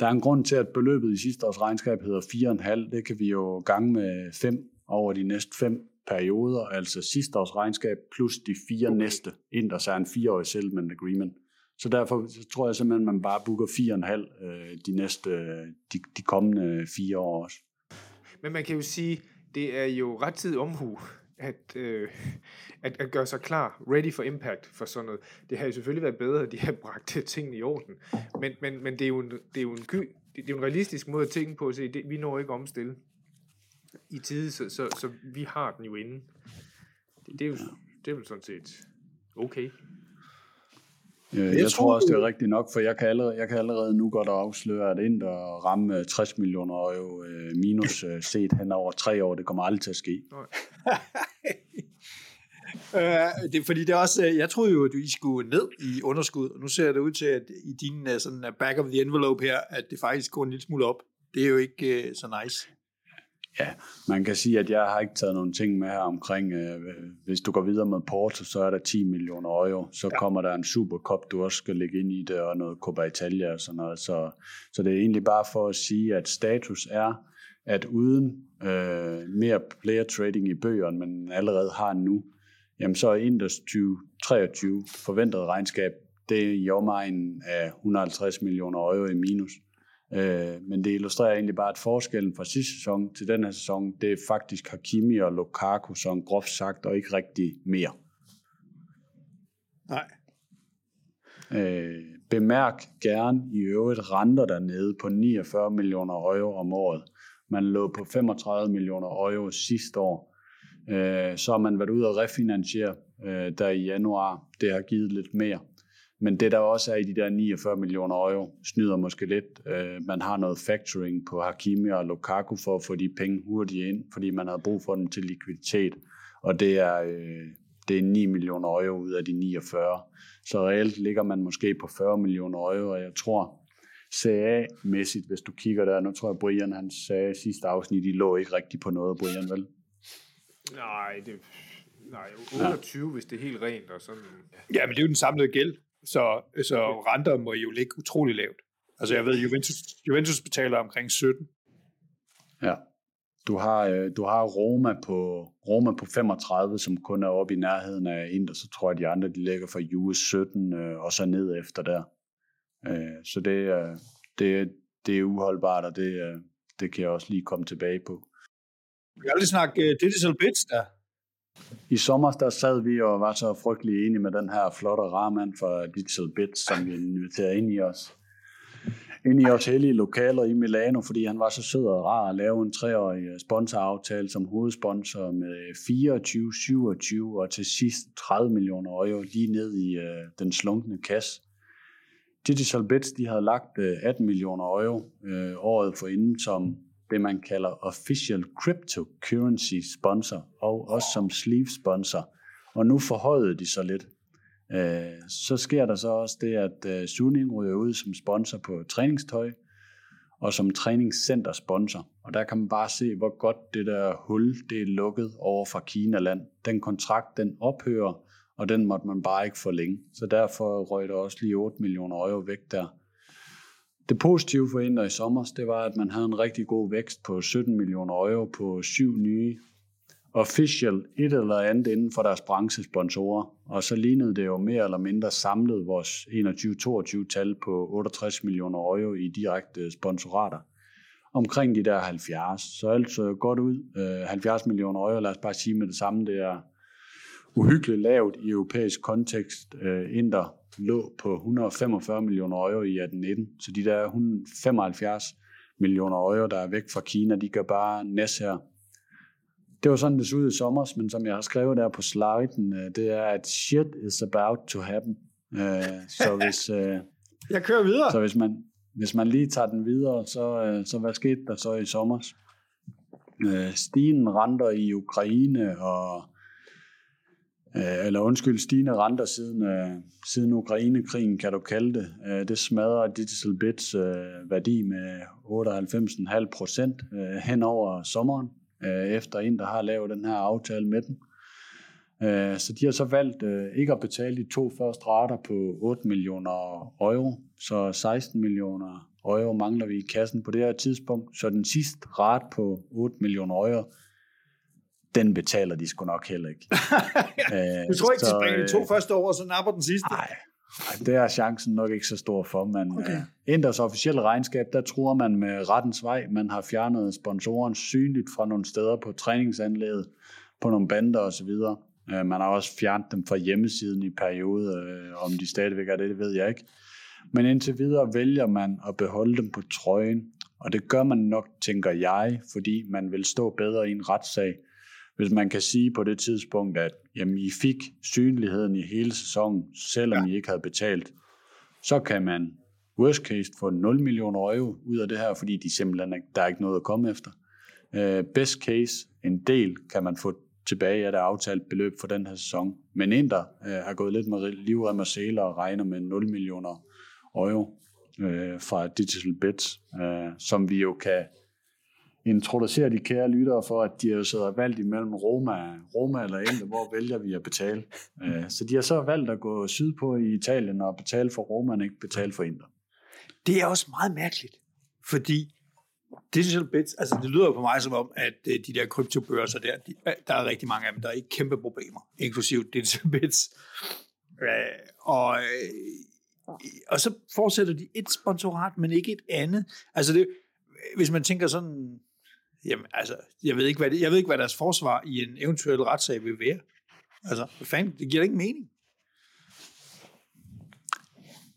Der er en grund til, at beløbet i sidste års regnskab hedder 4,5. Det kan vi jo gange med 5 over de næste fem perioder, altså sidste års regnskab plus de fire okay. næste, inden der er en fireårig settlement agreement. Så derfor så tror jeg simpelthen, at man bare booker 4,5 øh, de næste, de, de kommende fire år også. Men man kan jo sige, det er jo ret tid omhu at, øh, [LAUGHS] at, at gøre sig klar, ready for impact for sådan noget. Det har jo selvfølgelig været bedre, at de [LAUGHS] har bragt tingene i orden. Men, men, men det, er jo en, det er jo en ky, det er jo en realistisk måde at tænke på at se, det, vi når ikke omstille i tide, så, så, så vi har den jo inde. Det, det, er jo, det er jo sådan set okay. Jeg, jeg, jeg tror også, det er rigtigt nok, for jeg kan allerede, jeg kan allerede nu godt afsløre, at ind og ramme 60 millioner euro minus set hen over tre år, det kommer aldrig til at ske. [LAUGHS] Det er fordi det er også, jeg troede jo, at I skulle ned i underskud, og nu ser det ud til, at i din sådan back of the envelope her, at det faktisk går en lille smule op. Det er jo ikke så nice. Ja, man kan sige, at jeg har ikke taget nogle ting med her omkring, øh, hvis du går videre med Porto, så er der 10 millioner euro. Så ja. kommer der en Supercup, du også skal lægge ind i det, og noget Copa Italia og sådan noget. Så, så det er egentlig bare for at sige, at status er, at uden øh, mere player trading i bøgerne, men allerede har nu, jamen så er Indus 2023 forventet regnskab, det er i omegnen af 150 millioner euro i minus. Øh, men det illustrerer egentlig bare, at forskellen fra sidste sæson til den her sæson, det er faktisk Hakimi og Lukaku, som groft sagt, og ikke rigtig mere. Nej. Øh, bemærk gerne i øvrigt renter dernede på 49 millioner euro om året. Man lå på 35 millioner euro sidste år. Øh, så har man været ude og refinansiere øh, der i januar. Det har givet lidt mere. Men det der også er i de der 49 millioner euro, snyder måske lidt. Øh, man har noget factoring på Hakimi og Lukaku for at få de penge hurtigt ind, fordi man har brug for dem til likviditet. Og det er, øh, det er 9 millioner euro ud af de 49. Så reelt ligger man måske på 40 millioner euro, og jeg tror, CA-mæssigt, hvis du kigger der, nu tror jeg, Brian han sagde sidste afsnit, de lå ikke rigtig på noget, Brian, vel? Nej, det, nej 28, ja. hvis det er helt rent. Og sådan. Ja, men det er jo den samlede gæld. Så, så renter må jo ligge utrolig lavt. Altså jeg ved, Juventus, Juventus betaler omkring 17. Ja. Du har, øh, du har Roma på, Roma på 35, som kun er oppe i nærheden af Inter, så tror jeg, de andre de ligger fra US 17 øh, og så ned efter der. Øh, så det, det, det er uholdbart, og det, det kan jeg også lige komme tilbage på. Vi har aldrig snakket digital bits der. I sommer der sad vi og var så frygtelig enige med den her flotte rarmand fra Digital Bits, som vi inviterede ind i os. Ind i os hellige lokaler i Milano, fordi han var så sød og rar at lave en treårig sponsoraftale som hovedsponsor med 24, 27 og til sidst 30 millioner euro lige ned i øh, den slunkne kasse. Digital Bits de havde lagt øh, 18 millioner euro øh, året for inden som det, man kalder official cryptocurrency sponsor, og også som sleeve sponsor. Og nu forhøjede de så lidt. Øh, så sker der så også det, at øh, Suning ryger ud som sponsor på træningstøj, og som træningscenter sponsor. Og der kan man bare se, hvor godt det der hul, det er lukket over fra Kina-land. Den kontrakt, den ophører, og den måtte man bare ikke forlænge. Så derfor røg der også lige 8 millioner euro væk der. Det positive for Inter i sommer, det var, at man havde en rigtig god vækst på 17 millioner euro på syv nye official et eller andet inden for deres branchesponsorer. Og så lignede det jo mere eller mindre samlet vores 21-22 tal på 68 millioner euro i direkte sponsorater. Omkring de der 70. Så alt så godt ud. Øh, 70 millioner euro, lad os bare sige med det samme, det er uhyggeligt lavt i europæisk kontekst. Øh, Inter lå på 145 millioner euro i 18-19, så de der 175 millioner euro, der er væk fra Kina. De gør bare næs her. Det var sådan, det så ud i sommer, men som jeg har skrevet der på sliden, øh, det er, at shit is about to happen. Øh, så [LAUGHS] hvis, øh, jeg kører videre. Så hvis man, hvis man lige tager den videre, så, så hvad skete der så i sommer? Stigende renter i Ukraine og Øh, eller undskyld, stigende renter siden, øh, siden Ukraine-krigen, kan du kalde det. Øh, det smadrer Digital Bits værdi med 98,5 procent hen over sommeren øh, efter en, der har lavet den her aftale med dem. Øh, så de har så valgt øh, ikke at betale de to første rater på 8 millioner euro, så 16 millioner euro mangler vi i kassen på det her tidspunkt. Så den sidste rate på 8 millioner euro, den betaler de sgu nok heller ikke. [LAUGHS] du tror ikke, de de to første år, og så napper den sidste? Nej, ej, det er chancen nok ikke så stor for, men okay. uh, Inders officielle regnskab, der tror man med rettens vej. Man har fjernet sponsoren synligt fra nogle steder på træningsanlægget, på nogle bander osv. Øh, man har også fjernet dem fra hjemmesiden i periode. Om de stadigvæk er det, det ved jeg ikke. Men indtil videre vælger man at beholde dem på trøjen, og det gør man nok, tænker jeg, fordi man vil stå bedre i en retssag, hvis man kan sige på det tidspunkt, at jamen, I fik synligheden i hele sæsonen, selvom ja. I ikke havde betalt, så kan man worst case få 0 millioner euro ud af det her, fordi de simpelthen ikke, der er ikke noget at komme efter. Uh, best case, en del kan man få tilbage af det aftalt beløb for den her sæson. Men en, der uh, har gået lidt med livrem og sæler og regner med 0 millioner euro uh, fra Digital Bits, uh, som vi jo kan introducere de kære lyttere for, at de har siddet valgt imellem Roma, Roma eller Inter, hvor vælger vi at betale. Øh, så de har så valgt at gå sydpå i Italien og betale for Roma, og ikke betale for Inter. Det er også meget mærkeligt, fordi Digital Bits, altså det lyder på mig som om, at øh, de der kryptobørser der, de, øh, der er rigtig mange af dem, der er ikke kæmpe problemer, inklusive Digital Bits. Og, og så fortsætter de et sponsorat, men ikke et andet. Altså det, hvis man tænker sådan Jamen, altså, jeg ved, ikke, hvad det, jeg ved ikke, hvad deres forsvar i en eventuel retssag vil være. Altså, hvad fanden, det giver ikke mening.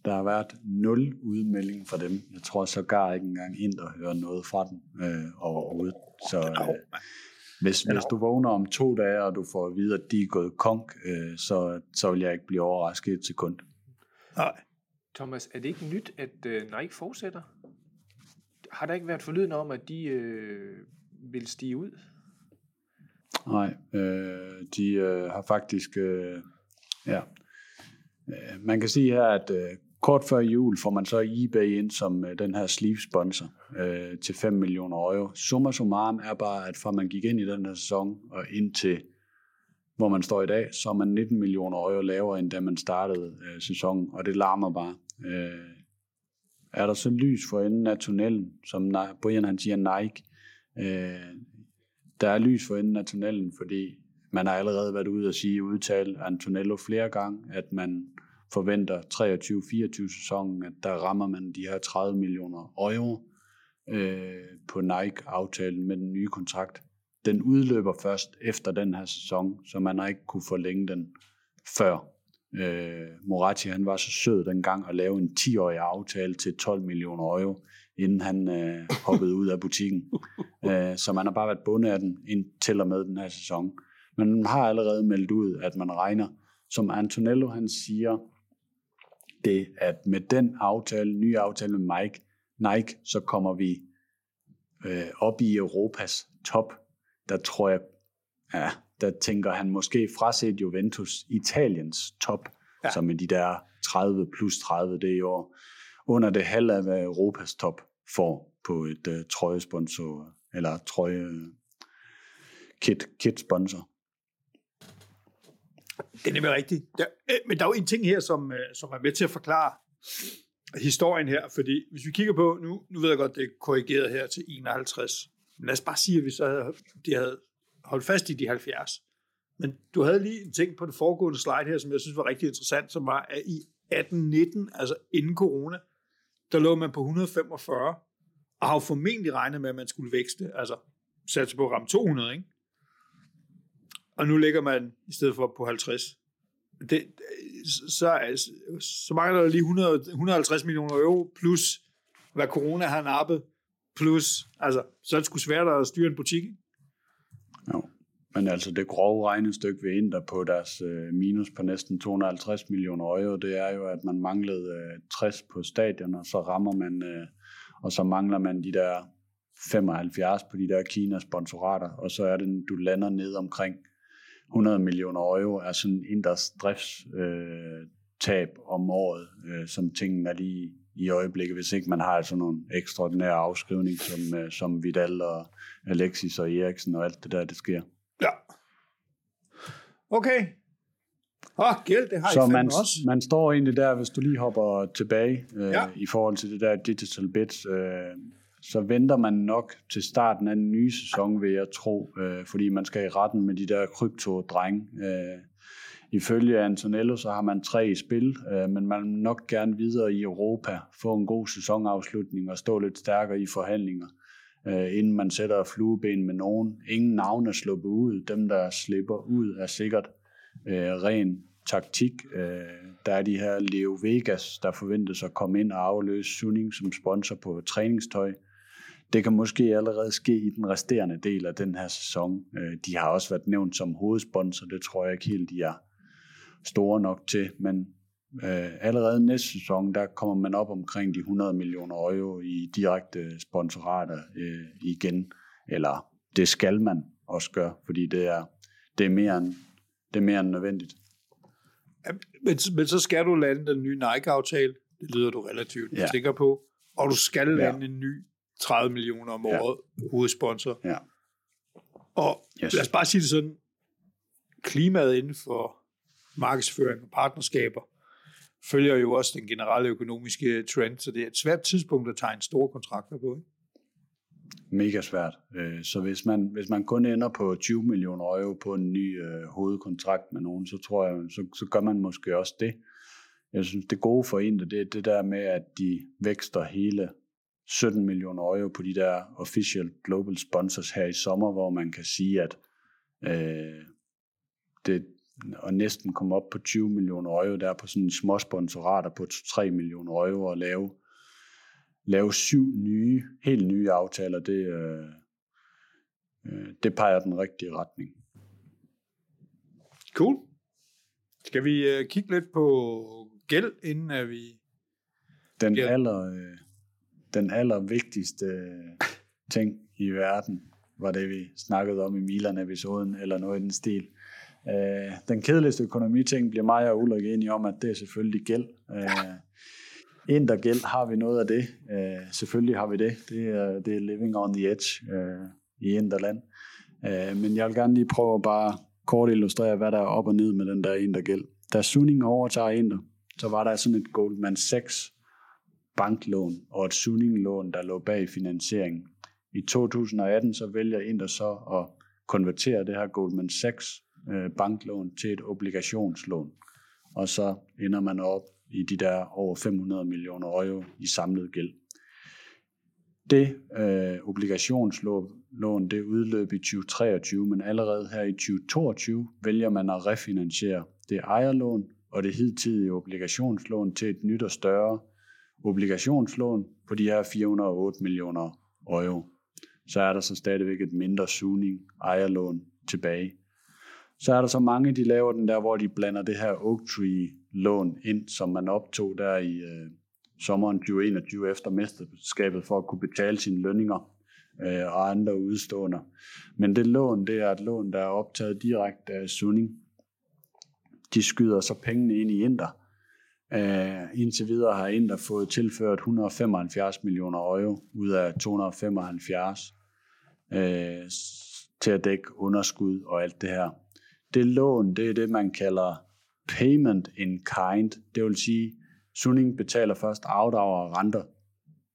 Der har været nul udmelding fra dem. Jeg tror sågar ikke engang ind og høre noget fra dem øh, overhovedet. Så øh, hvis, hvis du vågner om to dage, og du får at vide, at de er gået konk, øh, så, så vil jeg ikke blive overrasket et sekund. Nej. Thomas, er det ikke nyt, at øh, Nike fortsætter? Har der ikke været forlyden om, at de øh, vil stige ud? Nej, øh, de øh, har faktisk, øh, ja, øh, man kan sige her, at øh, kort før jul får man så eBay ind som øh, den her sleeve sponsor øh, til 5 millioner euro. Summa summarum er bare, at fra man gik ind i den her sæson og ind til hvor man står i dag, så er man 19 millioner euro lavere, end da man startede øh, sæsonen, og det larmer bare. Øh, er der så lys for enden af tunnelen, som Brian han siger Nike, Øh, der er lys for enden af tunnelen, fordi man har allerede været ude og sige, udtale Antonello flere gange, at man forventer 23-24 sæsonen, at der rammer man de her 30 millioner euro øh, på Nike-aftalen med den nye kontrakt. Den udløber først efter den her sæson, så man har ikke kunne forlænge den før. Øh, Moratti han var så sød dengang at lave en 10-årig aftale til 12 millioner euro inden han øh, hoppede ud af butikken. [LAUGHS] øh, så man har bare været bundet af den indtil og med den her sæson. Men man har allerede meldt ud, at man regner, som Antonello han siger, det at med den aftale, nye aftale med Mike, Nike, så kommer vi øh, op i Europas top. Der tror jeg, ja, der tænker han måske fraset Juventus Italiens top, ja. som er de der 30 plus 30 det i år under det halve af, hvad Europas top får på et uh, trøjesponsor, eller trøje kit, kit sponsor. Det er nemlig rigtigt. Der, øh, men der er jo en ting her, som, øh, som er med til at forklare historien her, fordi hvis vi kigger på, nu, nu ved jeg godt, det er korrigeret her til 51, men lad os bare sige, at vi så havde, de havde holdt fast i de 70. Men du havde lige en ting på det foregående slide her, som jeg synes var rigtig interessant, som var, at i 1819, altså inden corona, der lå man på 145, og har formentlig regnet med, at man skulle vækste, altså satse på at ramme 200, ikke? Og nu ligger man i stedet for på 50. Det, så, så mangler der lige 100, 150 millioner euro, plus hvad corona har nappet plus, altså, så er det sgu svært at styre en butik. ikke? Jo. Men altså det grove regnestykke ved Inter på deres øh, minus på næsten 250 millioner euro, det er jo, at man manglede øh, 60 på stadion, og så rammer man, øh, og så mangler man de der 75 på de der Kina-sponsorater, og så er det, du lander ned omkring 100 millioner euro, er sådan Inters driftstab øh, tab om året, øh, som tingene er lige i øjeblikket, hvis ikke man har sådan nogle ekstraordinære afskrivning, som, øh, som Vidal og Alexis og Eriksen og alt det der, det sker. Ja. Okay. Åh, gæld, det har I Så fandme man, også. man står egentlig der, hvis du lige hopper tilbage øh, Ja. ja. i forhold til det der digital bits, øh, så venter man nok til starten af den nye sæson, vil jeg tro, øh, fordi man skal i retten med de der krypto-drenge. Øh, ifølge Antonello, så har man tre i spil, øh, men man vil nok gerne videre i Europa, få en god sæsonafslutning og stå lidt stærkere i forhandlinger, øh, inden man sætter flueben med nogen. Ingen navne er sluppet ud. Dem, der slipper ud, er sikkert øh, ren taktik. Øh, der er de her Leo Vegas, der forventes at komme ind og afløse Suning som sponsor på træningstøj. Det kan måske allerede ske i den resterende del af den her sæson. Øh, de har også været nævnt som hovedsponsor, det tror jeg ikke helt, de er store nok til, men øh, allerede næste sæson, der kommer man op omkring de 100 millioner euro i direkte sponsorater øh, igen, eller det skal man også gøre, fordi det er, det er, mere, end, det er mere end nødvendigt. Men, men så skal du lande den nye Nike-aftale. Det lyder du relativt ja. Ja. sikker på. Og du skal Ja. lande en ny 30 millioner om Ja. året hovedsponsor. Ja. Og Yes. lad os bare sige det sådan. Klimaet inden for markedsføring og partnerskaber følger jo også den generelle økonomiske trend, så det er et svært tidspunkt at tegne store kontrakter på. Ikke? Mega svært. Øh, så hvis man, hvis man kun ender på 20 millioner euro på en ny øh, hovedkontrakt med nogen, så tror jeg, så, så gør man måske også det. Jeg synes, det gode for en, det er det der med, at de vækster hele 17 millioner euro på de der official global sponsors her i sommer, hvor man kan sige, at øh, det og næsten komme op på 20 millioner euro, der på sådan små sponsorater på 3 millioner euro og lave, lave syv nye, helt nye aftaler, det, øh, øh, det peger den rigtige retning. Cool. Skal vi øh, kigge lidt på gæld, inden at vi... Den, Ja. aller, øh, den allervigtigste øh, ting i verden, var det, vi snakkede om i Milan-episoden, eller noget i den stil. Øh, den kedeligste økonomiting bliver mig og Ulrik enige om, at det er selvfølgelig gæld. Øh, Intergæld har vi noget af det. Øh, selvfølgelig har vi det. Det er, det er living on the edge øh, i Inderland. Øh, men jeg vil gerne lige prøve at bare kort illustrere, hvad der er op og ned med den der Intergæld. Da Suning overtager Inder, så var der sådan et Goldman Sachs banklån og et Suning-lån, der lå bag finansieringen. I 2018 så vælger Inder så at konvertere det her Goldman Sachs øh, banklån til et obligationslån. Og så ender man op i de der over 500 millioner euro i samlet gæld. Det øh, obligationslån det udløb i 2023, men allerede her i 2022 vælger man at refinansiere det ejerlån og det hidtidige obligationslån til et nyt og større obligationslån på de her 408 millioner euro. Så er der så stadigvæk et mindre sugning ejerlån tilbage. Så er der så mange, de laver den der, hvor de blander det her Oak Tree-lån ind, som man optog der i øh, sommeren 2021 efter mesterskabet for at kunne betale sine lønninger øh, og andre udstående. Men det lån, det er et lån, der er optaget direkte af Sunning. De skyder så pengene ind i Inter. Øh, indtil videre har Inter fået tilført 175 millioner euro ud af 275 øh, til at dække underskud og alt det her. Det lån, det er det, man kalder payment in kind. Det vil sige, Suning betaler først afdrag og renter,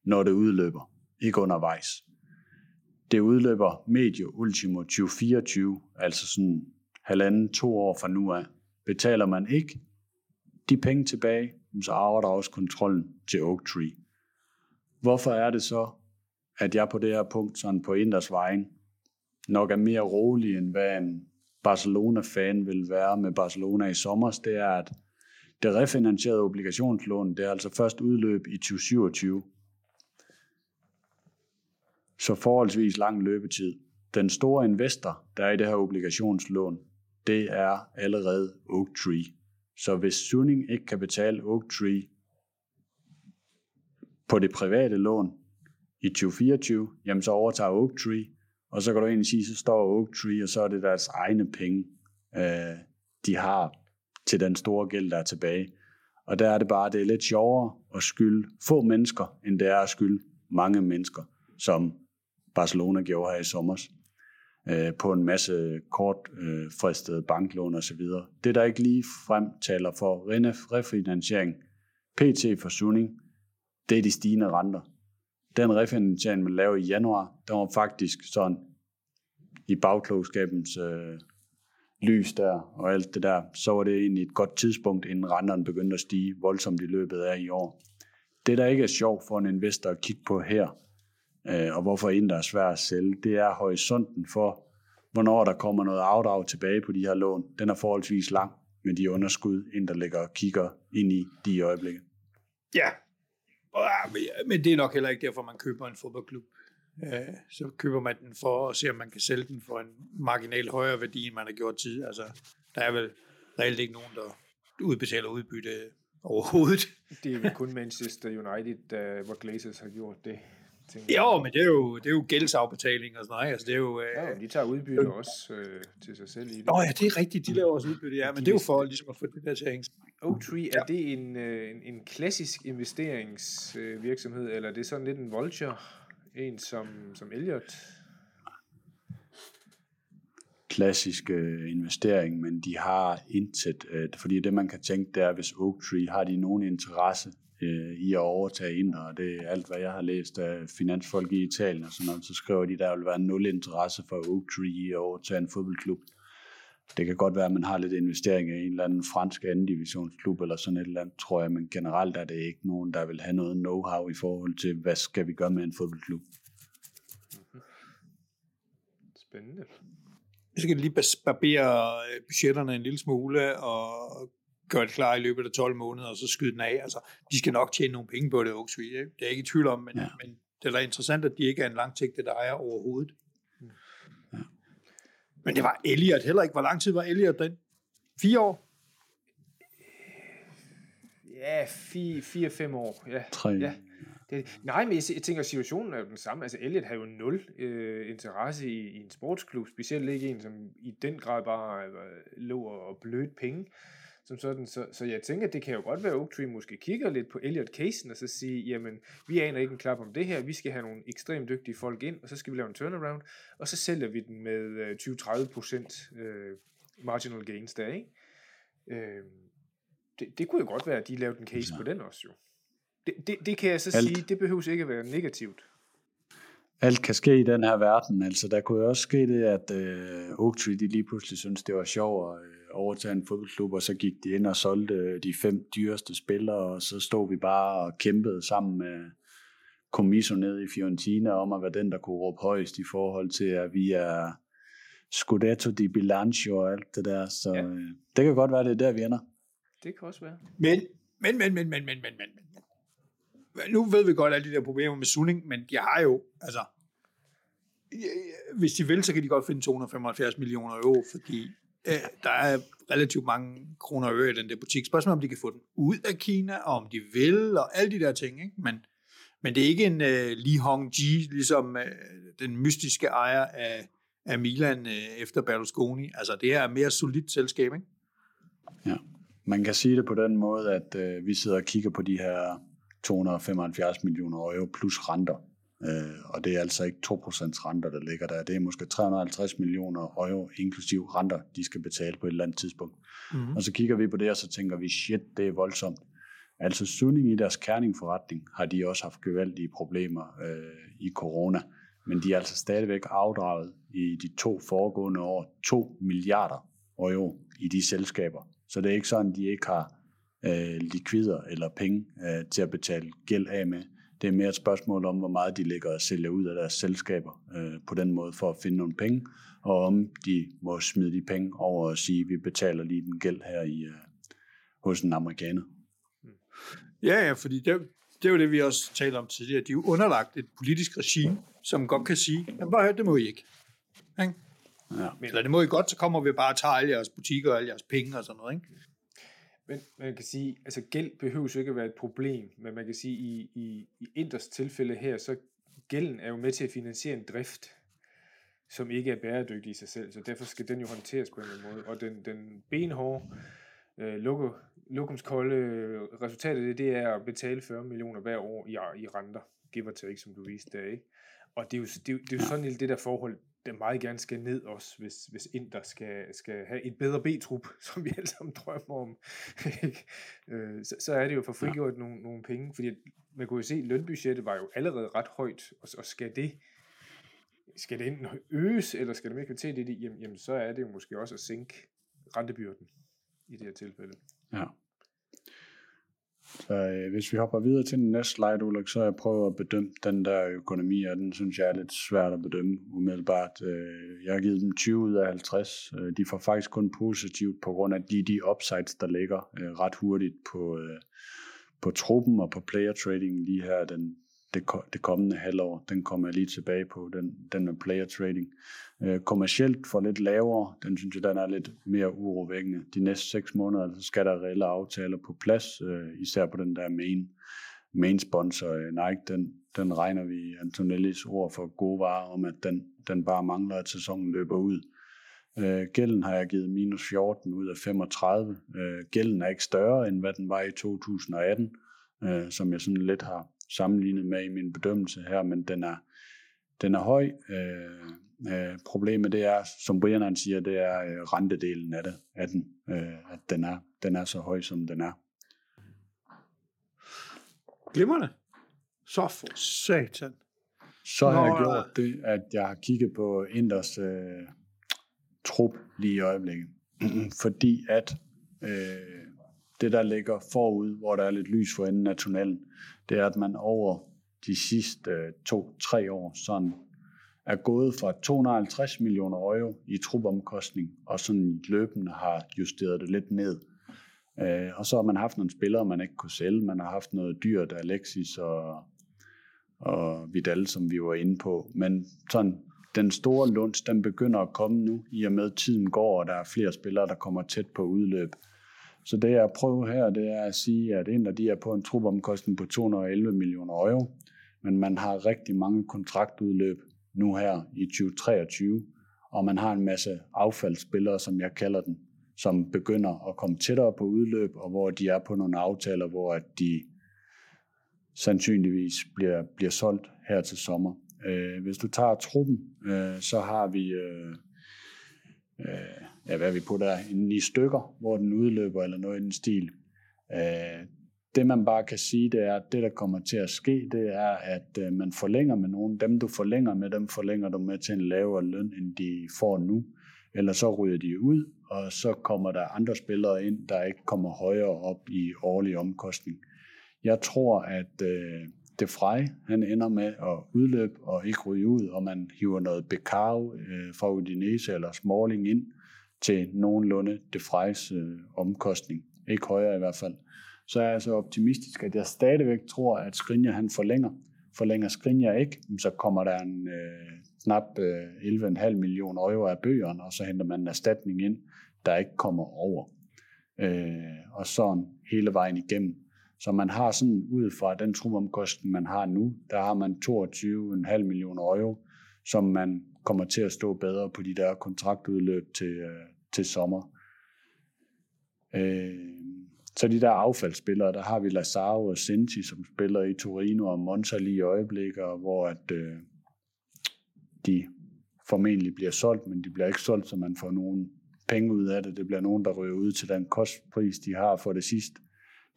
når det udløber, ikke undervejs. Det udløber medio ultimo 2024, altså sådan halvanden, to år fra nu af. Betaler man ikke de penge tilbage, så afdrages kontrollen til Oak Tree. Hvorfor er det så, at jeg på det her punkt, sådan på Inders vejen, nok er mere rolig, end hvad en Barcelona-fan vil være med Barcelona i sommer, det er, at det refinansierede obligationslån, det er altså først udløb i 2027. så forholdsvis lang løbetid. Den store investor, der er i det her obligationslån, det er allerede Oaktree. Så hvis Sunning ikke kan betale Oaktree på det private lån i 2024, jamen så overtager Oaktree, og så kan du egentlig sige, så står Oak Tree, og så er det deres egne penge, øh, de har til den store gæld, der er tilbage. Og der er det bare, det er lidt sjovere at skylde få mennesker, end det er at skylde mange mennesker, som Barcelona gjorde her i sommer, øh, på en masse kortfristede øh, banklån osv. Det, der ikke lige frem taler for refinansiering, PT for Sunning, det er de stigende renter. Den refinansiering, man lavede i januar, der var faktisk sådan i bagklogskabens øh, lys der og alt det der, så var det egentlig et godt tidspunkt, inden renterne begyndte at stige voldsomt i løbet af i år. Det, der ikke er sjovt for en investor at kigge på her, øh, og hvorfor en, der er svært at sælge, det er horisonten for, hvornår der kommer noget afdrag tilbage på de her lån. Den er forholdsvis lang med de underskud, ind der ligger og kigger ind i de øjeblikke. Ja, Ah, men det er nok heller ikke derfor, man køber en fodboldklub. Øh, så køber man den for at se, om man kan sælge den for en marginal højere værdi, end man har gjort tid. Altså, der er vel reelt ikke nogen, der udbetaler udbytte overhovedet. Det er vel kun Manchester United, hvor Glazers har gjort det. Jo, men det er jo, det er jo gældsafbetaling og sådan noget. Altså, det er jo, øh, ja, de tager udbytte øh, også øh, til sig selv i det. Nå ja, det er rigtigt, de laver også udbytte, ja, men de det er jo for ligesom at få det der til at hænge. Oaktree, er ja. det en, øh, en, en klassisk investeringsvirksomhed, eller er det sådan lidt en vulture? En som, som Elliot? Klassisk øh, investering, men de har intet, øh, fordi det man kan tænke, det er, hvis Oaktree har de nogen interesse øh, i at overtage ind, og det er alt, hvad jeg har læst af finansfolk i Italien og sådan noget, så skriver de, der vil være nul interesse for Oaktree i at overtage en fodboldklub. Det kan godt være, at man har lidt investering i en eller anden fransk anden divisionsklub eller sådan et eller andet, tror jeg, men generelt er det ikke nogen, der vil have noget know-how i forhold til, hvad skal vi gøre med en fodboldklub. Mhm. Spændende. Vi skal lige barbere øh, budgetterne en lille smule og gøre det klar i løbet af 12 måneder, og så skyde den af. Altså, de skal nok tjene nogle penge på det, Oaksvig. Det er jeg ikke i tvivl om, men, ja. men det er da interessant, at de ikke er en langsigtet ejer overhovedet. Ja. Men det var Elliot heller ikke. Hvor lang tid var Elliot den? Fire år? Ja, fire, fire fem år. Ja. Tre. Ja. Det, nej, men jeg, tænker, at situationen er jo den samme. Altså, Elliot har jo nul øh, interesse i, i en sportsklub, specielt ikke en, som i den grad bare øh, lå og blødt penge som sådan. Så, så jeg tænker, det kan jo godt være, at Oaktree måske kigger lidt på Elliot-casen, og så sige, jamen, vi aner ikke en klap om det her, vi skal have nogle ekstremt dygtige folk ind, og så skal vi lave en turnaround, og så sælger vi den med 20-30% øh, marginal gains der, ikke? Øh, det, det kunne jo godt være, at de lavede en case ja. på den også, jo. Det, det, det kan jeg så Alt. sige, det behøves ikke at være negativt alt kan ske i den her verden. Altså, der kunne jo også ske det, at øh, Oaktree de lige pludselig synes det var sjovt at øh, overtage en fodboldklub, og så gik de ind og solgte øh, de fem dyreste spillere, og så stod vi bare og kæmpede sammen med Comiso ned i Fiorentina om at være den, der kunne råbe højst i forhold til, at vi er Scudetto di Bilancio og alt det der. Så ja. øh, det kan godt være, det er der, vi ender. Det kan også være. Men, men, men, men, men, men, men, men, nu ved vi godt alle de der problemer med Sunning, men de har jo, altså, hvis de vil, så kan de godt finde 275 millioner euro, fordi øh, der er relativt mange kroner og øre i den der butik. Spørgsmålet om de kan få den ud af Kina, og om de vil, og alle de der ting. Ikke? Men, men det er ikke en uh, Li Hongji, ligesom uh, den mystiske ejer af, af Milan uh, efter Berlusconi. Altså det her er mere solidt selskab, ikke? Ja, man kan sige det på den måde, at uh, vi sidder og kigger på de her 275 millioner euro plus renter. Øh, og det er altså ikke 2% renter, der ligger der. Det er måske 350 millioner euro inklusiv renter, de skal betale på et eller andet tidspunkt. Mm-hmm. Og så kigger vi på det, og så tænker vi, shit, det er voldsomt. Altså Sunning i deres kerningforretning har de også haft gevaldige problemer øh, i corona, men de er altså stadigvæk afdraget i de to foregående år 2 milliarder euro i de selskaber. Så det er ikke sådan, de ikke har øh, likvider eller penge øh, til at betale gæld af med. Det er mere et spørgsmål om, hvor meget de ligger og sælger ud af deres selskaber øh, på den måde for at finde nogle penge, og om de må smide de penge over og sige, at vi betaler lige den gæld her i, øh, hos en amerikaner. Ja, ja, fordi det, det er jo det, vi også talte om tidligere. De er jo underlagt et politisk regime, som godt kan sige, jamen bare hør, det må I ikke. ikke? Ja. Eller det må I godt, så kommer vi bare og tager alle jeres butikker og alle jeres penge og sådan noget. Ikke? Men man kan sige, altså gæld behøver jo ikke at være et problem, men man kan sige, i, i, i Inders tilfælde her, så gælden er jo med til at finansiere en drift, som ikke er bæredygtig i sig selv, så derfor skal den jo håndteres på en eller anden måde. Og den, den benhårde, øh, lukke, lokumskolde resultat af det, det er at betale 40 millioner hver år i, i renter, give or take, som du viste der, ikke? Og det er jo, det er, jo- det er jo sådan det der forhold, der meget gerne skal ned også, hvis, hvis Inter skal, skal have et bedre B-trup, [LAUGHS] som vi alle sammen drømmer om. [LAUGHS] Øh, så, så er det jo for frigjort nogle, nogle penge, fordi man kunne jo se, at lønbudgettet var jo allerede ret højt, og, og skal det skal det enten øges, eller skal det mere kvalitet i det, jamen, jamen så er det jo måske også at sænke rentebyrden i det her tilfælde. Ja. Så øh, hvis vi hopper videre til den næste slide, Ulrik, så har jeg prøvet at bedømme den der økonomi, og den synes jeg er lidt svært at bedømme umiddelbart. Øh, jeg har givet dem 20 ud af 50. Øh, de får faktisk kun positivt på grund af de, de upsides, der ligger øh, ret hurtigt på, øh, på truppen og på player trading lige her den, det, det kommende halvår. Den kommer jeg lige tilbage på, den, den med player trading. Øh, kommercielt for lidt lavere, den synes jeg, den er lidt mere urovækkende. De næste seks måneder, så skal der reelle aftaler på plads, øh, især på den der main, main sponsor øh, Nike, den, den regner vi Antonellis ord for gode varer om, at den, den bare mangler, at sæsonen løber ud. Øh, gælden har jeg givet minus 14 ud af 35. Øh, gælden er ikke større, end hvad den var i 2018, øh, som jeg sådan lidt har sammenlignet med i min bedømmelse her, men den er, den er høj. Øh, øh, problemet det er, som Brian han siger, det er øh, rentedelen af, det, af den, øh, at den er, den er så høj, som den er. Glimrende. Så for satan. Så har jeg Nå, gjort det, at jeg har kigget på Inders øh, trup lige i øjeblikket. [CLEARS THROAT] Fordi at øh, det, der ligger forud, hvor der er lidt lys for enden af tunnelen, det er, at man over de sidste øh, to-tre år sådan er gået fra 250 millioner euro i trupomkostning, og sådan løbende har justeret det lidt ned. Øh, og så har man haft nogle spillere, man ikke kunne sælge. Man har haft noget dyrt, Alexis og, og Vidal, som vi var inde på. Men sådan, den store lunds, den begynder at komme nu, i og med at tiden går, og der er flere spillere, der kommer tæt på udløb. Så det jeg prøver her, det er at sige, at en af de er på en trupomkostning på 211 millioner euro, men man har rigtig mange kontraktudløb nu her i 2023, og man har en masse affaldsspillere, som jeg kalder den, som begynder at komme tættere på udløb, og hvor de er på nogle aftaler, hvor at de sandsynligvis bliver, bliver solgt her til sommer. Øh, hvis du tager truppen, øh, så har vi, øh, øh, ja, hvad er vi på der, en ni stykker, hvor den udløber, eller noget i den stil. Øh, det man bare kan sige, det er, at det der kommer til at ske, det er, at øh, man forlænger med nogen. Dem du forlænger med, dem forlænger du med til en lavere løn, end de får nu. Eller så ryger de ud, og så kommer der andre spillere ind, der ikke kommer højere op i årlig omkostning. Jeg tror, at øh, De Frey, han ender med at udløbe og ikke ryge ud, og man hiver noget Becao øh, fra Udinese eller Smalling ind til nogenlunde De Freys øh, omkostning. Ikke højere i hvert fald. Så er jeg så optimistisk, at jeg stadigvæk tror, at Skriniar han forlænger. Forlænger Skriniar ikke, så kommer der en øh, knap øh, 11,5 millioner euro af bøgerne, og så henter man en erstatning ind, der ikke kommer over. Øh, og sådan hele vejen igennem. Så man har sådan ud fra den trumomkostning, man har nu, der har man 22,5 millioner euro, som man kommer til at stå bedre på de der kontraktudløb til, øh, til sommer. Øh, så de der affaldsspillere, der har vi Lazaro og Senti, som spiller i Torino og Monza lige i øjeblikket, og hvor at, øh, de formentlig bliver solgt, men de bliver ikke solgt, så man får nogen penge ud af det. Det bliver nogen, der ryger ud til den kostpris, de har for det sidste,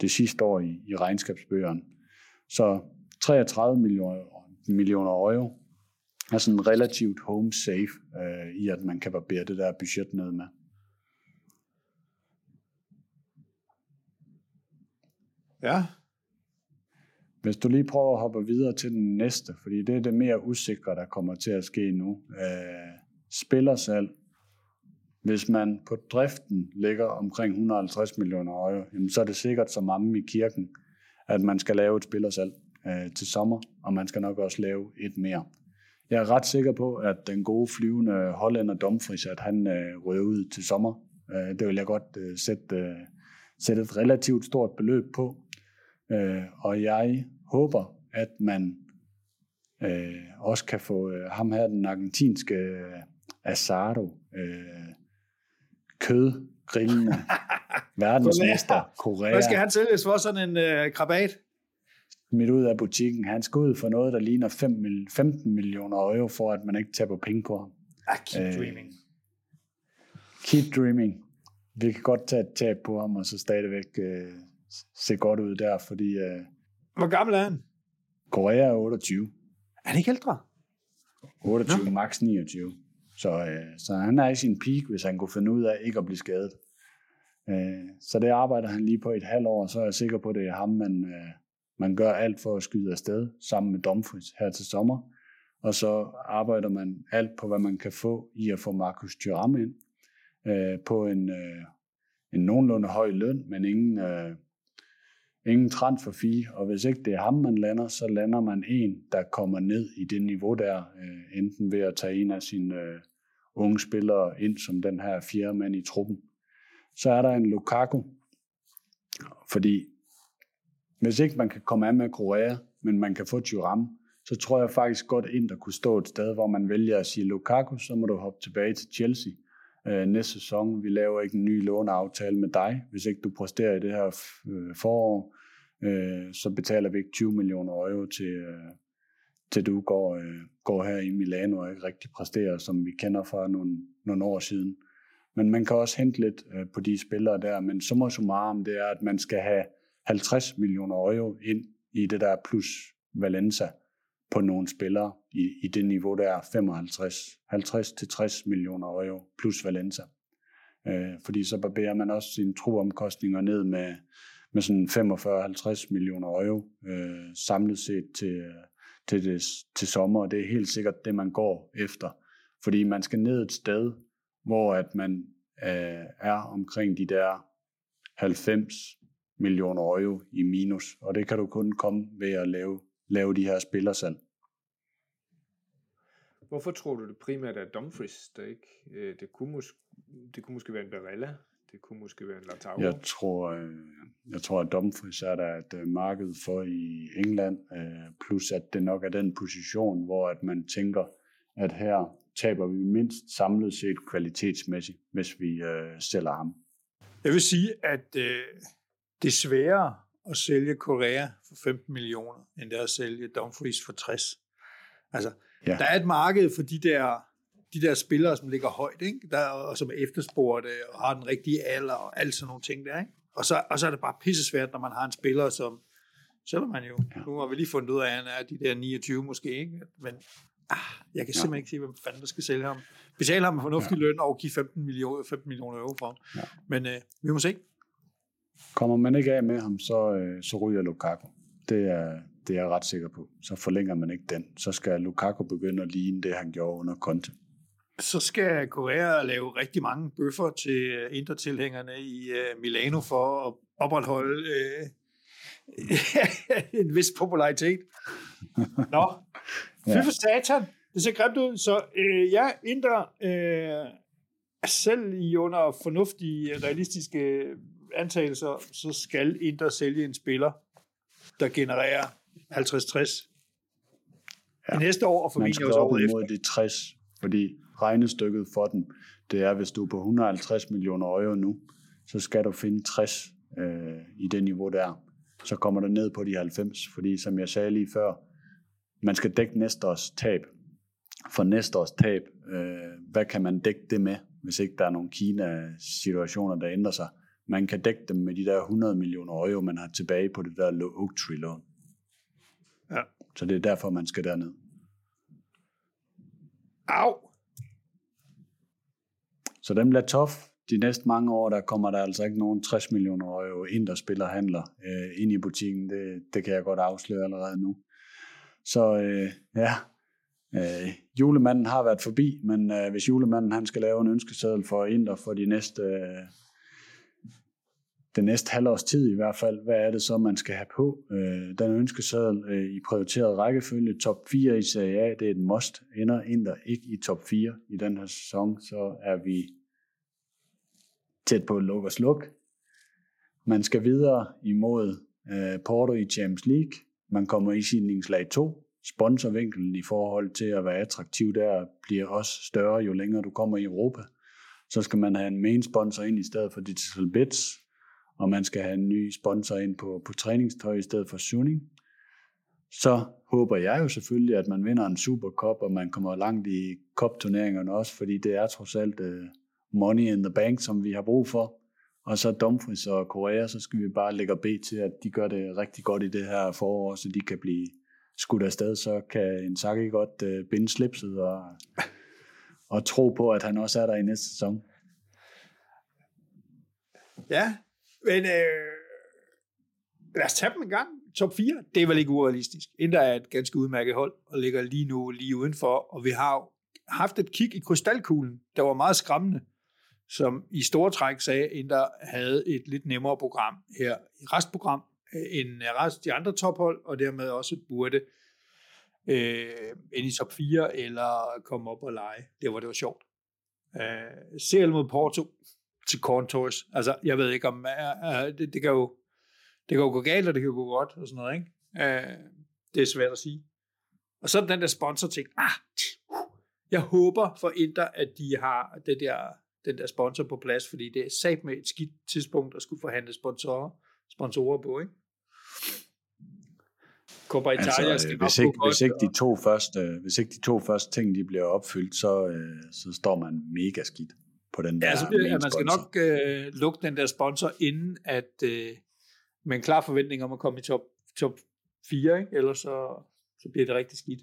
det sidste år i, i regnskabsbøgerne. Så 33 millioner, millioner euro er sådan relativt home safe øh, i, at man kan barbere det der budget ned med. Ja, Hvis du lige prøver at hoppe videre til den næste, fordi det er det mere usikre, der kommer til at ske nu. Øh, spillersalg. Hvis man på driften ligger omkring 150 millioner euro, jamen så er det sikkert så mange i kirken, at man skal lave et spillersalg øh, til sommer, og man skal nok også lave et mere. jeg er ret sikker på, at den gode flyvende hollænder Dumfries, at han øh, rører ud til sommer. Øh, det vil jeg godt øh, sætte, øh, sætte et relativt stort beløb på. Øh, og jeg håber, at man øh, også kan få øh, ham her, den argentinske øh, Asado, øh, kødgrillende [LAUGHS] verdensmester Korea. Hvad skal han sælges for sådan en øh, krabat? Midt ud af butikken. Han skal ud for noget, der ligner 5, 15 millioner euro, for at man ikke taber penge på ham. Ah, keep øh, dreaming. Keep dreaming. Vi kan godt tage et tab på ham, og så stadigvæk øh, se godt ud der, fordi... Øh, Hvor gammel er han? Korea er 28. Er han ikke ældre? 28, Nå. max 29. Så, øh, så han er i sin peak, hvis han kunne finde ud af ikke at blive skadet. Øh, så det arbejder han lige på et halvt år, så er jeg sikker på, at det er ham, man, øh, man gør alt for at skyde afsted sammen med Dumfries her til sommer. Og så arbejder man alt på, hvad man kan få i at få Markus Thuram ind øh, på en, øh, en nogenlunde høj løn, men ingen, øh, ingen transfer fee. Og hvis ikke det er ham, man lander, så lander man en, der kommer ned i det niveau der, øh, enten ved at tage en af sine øh, unge spillere ind som den her fjerde mand i truppen. Så er der en Lukaku, fordi hvis ikke man kan komme af med Korea, men man kan få Thuram, så tror jeg faktisk godt ind, der kunne stå et sted, hvor man vælger at sige Lukaku, så må du hoppe tilbage til Chelsea øh, næste sæson. Vi laver ikke en ny låneaftale med dig. Hvis ikke du præsterer i det her øh, forår, øh, så betaler vi ikke 20 millioner euro til, øh, til du går, øh, går her i Milano og ikke rigtig præsterer, som vi kender fra nogle, nogle år siden. Men man kan også hente lidt øh, på de spillere der, men summa summarum, det er, at man skal have 50 millioner euro ind i det der plus Valenza på nogle spillere i, i det niveau, der er 55, 50-60 millioner euro plus Valenza. Øh, fordi så barberer man også sine troomkostninger ned med, med sådan 45-50 millioner euro øh, samlet set til, til, det, til sommer, og det er helt sikkert det, man går efter. Fordi man skal ned et sted, hvor at man øh, er omkring de der 90 millioner euro i minus, og det kan du kun komme ved at lave, lave de her spillersalg. Hvorfor tror du det primært er Dumfries, der ikke? Øh, det kunne, måske, det kunne måske være en Barella, det kunne måske være en Latau. Jeg tror, øh, jeg tror at Dumfries er der et øh, marked for i England, plus at det nok er den position, hvor at man tænker, at her taber vi mindst samlet set kvalitetsmæssigt, hvis vi øh, sælger ham. Jeg vil sige, at øh, det er sværere at sælge Korea for 15 millioner, end det er at sælge Dumfries for 60. Altså, ja. der er et marked for de der, de der spillere, som ligger højt, ikke? Der, og som er efterspurgte og har den rigtige alder og alt sådan nogle ting der. Ikke? Og, så, og så er det bare pisse svært, når man har en spiller, som, selvom man jo, ja. nu har vi lige fundet ud af, at han er de der 29 måske, ikke? men ah, jeg kan simpelthen ja. ikke se, hvem fanden der skal sælge ham. Betale ham en fornuftig ja. løn og give 15 millioner, 15 millioner euro for ham. Ja. Men øh, vi må se. Kommer man ikke af med ham, så, øh, så ryger Lukaku. Det er, det er jeg ret sikker på. Så forlænger man ikke den. Så skal Lukaku begynde at ligne det, han gjorde under Conte. Så skal Korea lave rigtig mange bøffer til intertilhængerne i uh, Milano for at opretholde uh, [LAUGHS] en vis popularitet. Nå, [LAUGHS] fy for satan. Det ser grimt ud. Så uh, ja, Inter uh, selv i under fornuftige, realistiske antagelser, så skal Inter sælge en spiller, der genererer 50-60 ja. næste år, og formentlig også året efter. De 60, fordi regnestykket for den, det er, hvis du er på 150 millioner euro nu, så skal du finde 60 øh, i det niveau der. Så kommer du ned på de 90, fordi som jeg sagde lige før, man skal dække næste års tab. For næste års tab, øh, hvad kan man dække det med, hvis ikke der er nogle Kina-situationer, der ændrer sig? Man kan dække dem med de der 100 millioner euro, man har tilbage på det der Oak Tree lån. Ja. Så det er derfor, man skal derned. Au! Så dem bliver tof. De næste mange år, der kommer der altså ikke nogen 60 millioner euro ind, der spiller handler øh, ind i butikken. Det, det kan jeg godt afsløre allerede nu. Så øh, ja, øh, julemanden har været forbi, men øh, hvis julemanden han skal lave en ønskeseddel for Inder for de næste øh, den næste halvårs tid i hvert fald, hvad er det så, man skal have på. Øh, den ønskeseddel øh, i prioriteret rækkefølge, top 4 i Serie A, det er et must. Ender Inter ikke i top 4 i den her sæson, så er vi tæt på at lukke og sluk. Man skal videre imod øh, Porto i Champions League. Man kommer i sidningslag 2. Sponsorvinkelen i forhold til at være attraktiv der bliver også større, jo længere du kommer i Europa. Så skal man have en main sponsor ind i stedet for Digital Bits, og man skal have en ny sponsor ind på, på træningstøj i stedet for Suning. Så håber jeg jo selvfølgelig, at man vinder en Supercup, og man kommer langt i kopturneringerne også, fordi det er trods alt uh, money in the bank, som vi har brug for. Og så Dumfries og Korea, så skal vi bare lægge B til, at de gør det rigtig godt i det her forår, så de kan blive skudt afsted, så kan en Saki godt uh, binde slipset og, og tro på, at han også er der i næste sæson. Ja, men øh, lad os tage dem en gang. Top 4, det er vel ikke urealistisk. Inter er et ganske udmærket hold, og ligger lige nu lige udenfor, og vi har haft et kig i krystalkuglen, der var meget skræmmende, som i store træk sagde, at Inter havde et lidt nemmere program her i restprogram, øh, end øh, rest de andre tophold, og dermed også burde øh, ind i top 4, eller komme op og lege. Det var det var sjovt. Øh, CL mod Porto, til Contours. Altså, jeg ved ikke om, uh, det, det, kan jo, det kan jo gå galt, og det kan jo gå godt, og sådan noget, ikke? Uh, det er svært at sige. Og så den der sponsor ting, ah, jeg håber for Inter, at de har det der, den der sponsor på plads, fordi det er sat med et skidt tidspunkt at skulle forhandle sponsorer, sponsorer på, ikke? Coppa Italia altså, skal hvis, ikke, hvis, ikke de to første, hvis ikke de to første ting de bliver opfyldt, så, så står man mega skidt på den der ja, altså, det, man skal nok øh, lukke den der sponsor, inden at øh, med en klar forventning om at komme i top, top 4, ikke? ellers så, så bliver det rigtig skidt.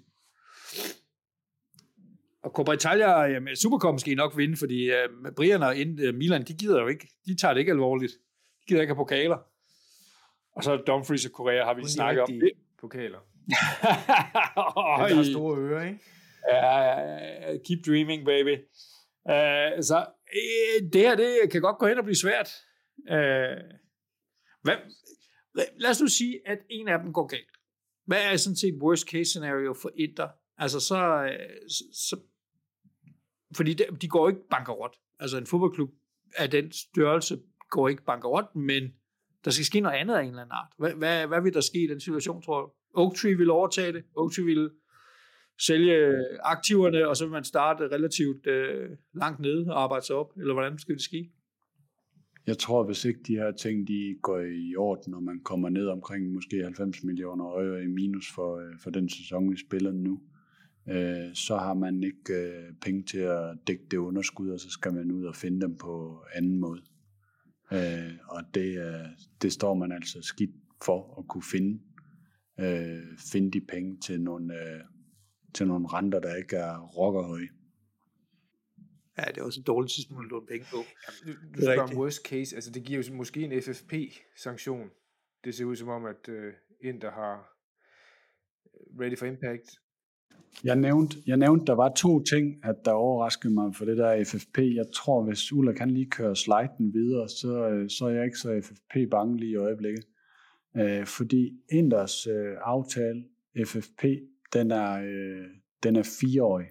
Og Coppa Italia, jamen, Supercom skal I nok vinde, fordi øh, Brian og uh, Milan, de gider jo ikke, de tager det ikke alvorligt. De gider ikke have pokaler. Og så Dumfries og Korea har vi snakket om. Det. pokaler. oh, det er store ører, ikke? Ja, ja, ja, keep dreaming, baby. Uh, så øh, det her, det kan godt gå hen og blive svært. Øh, hvad, lad os nu sige, at en af dem går galt. Hvad er sådan set worst case scenario for Inter? Altså så, øh, så fordi de, de går ikke bankerot. Altså en fodboldklub af den størrelse går ikke bankerot, men der skal ske noget andet af en eller anden art. Hvad, hvad, hvad vil der ske i den situation, tror du? Oak Tree vil overtage det. Oak Tree vil sælge aktiverne, og så vil man starte relativt øh, langt nede og arbejde sig op, eller hvordan skal det ske? Jeg tror, hvis ikke de her ting de går i orden, når man kommer ned omkring måske 90 millioner øre i minus for, øh, for den sæson, vi spiller nu, øh, så har man ikke øh, penge til at dække det underskud, og så skal man ud og finde dem på anden måde. Øh, og det, øh, det står man altså skidt for at kunne finde, øh, finde de penge til nogle, øh, til nogle renter, der ikke er rockerhøje. Ja, det er også et dårligt tidspunkt at låne penge på. Ja, du, du spørger om worst case, altså det giver jo måske en FFP-sanktion. Det ser ud som om, at uh, Inter har øh, ready for impact. Jeg nævnte, jeg nævnte, der var to ting, at der overraskede mig for det der FFP. Jeg tror, hvis Ulla kan lige køre sliden videre, så, øh, så er jeg ikke så FFP-bange lige i øjeblikket. Uh, fordi Inders uh, aftale, FFP, den er, øh, den er fireårig.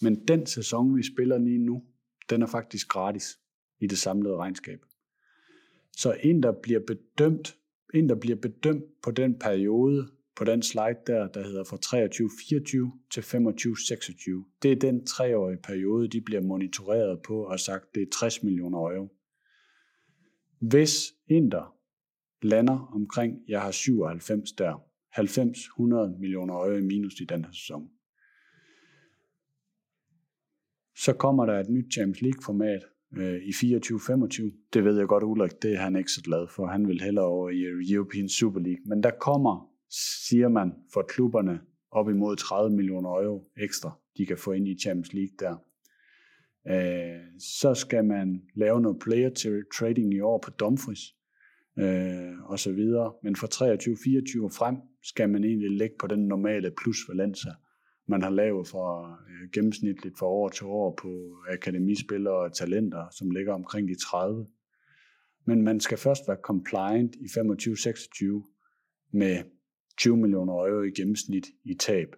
Men den sæson, vi spiller lige nu, den er faktisk gratis i det samlede regnskab. Så en, der bliver bedømt, en, der bliver bedømt på den periode, på den slide der, der hedder fra 23-24 til 25-26. Det er den treårige periode, de bliver monitoreret på og sagt, det er 60 millioner euro. Hvis Inter lander omkring, jeg har 97 der, 90-100 millioner øje i minus i den her sæson. Så kommer der et nyt Champions League-format øh, i 24-25. Det ved jeg godt, Ulrik, det er han ikke så glad for. Han vil hellere over i European Super League. Men der kommer, siger man, for klubberne op imod 30 millioner euro ekstra, de kan få ind i Champions League der. Øh, så skal man lave noget player trading i år på Dumfries øh, og så videre. Men fra 23-24 frem skal man egentlig lægge på den normale plusvalenser, man har lavet for øh, gennemsnitligt fra år til år på akademispillere og talenter, som ligger omkring de 30. Men man skal først være compliant i 25-26 med 20 millioner euro i gennemsnit i tab.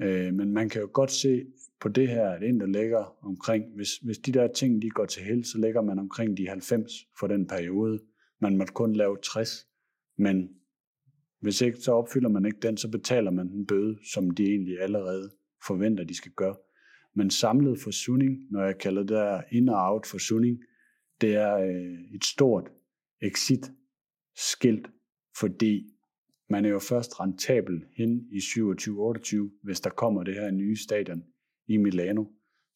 Øh, men man kan jo godt se på det her, at Inter ligger omkring, hvis, hvis de der ting de går til held, så ligger man omkring de 90 for den periode. Man måtte kun lave 60, men hvis ikke, så opfylder man ikke den, så betaler man den bøde, som de egentlig allerede forventer, de skal gøre. Men samlet forsuning, når jeg kalder det der in og out forsuning, det er øh, et stort exit-skilt, fordi man er jo først rentabel hen i 27-28, hvis der kommer det her nye stadion i Milano.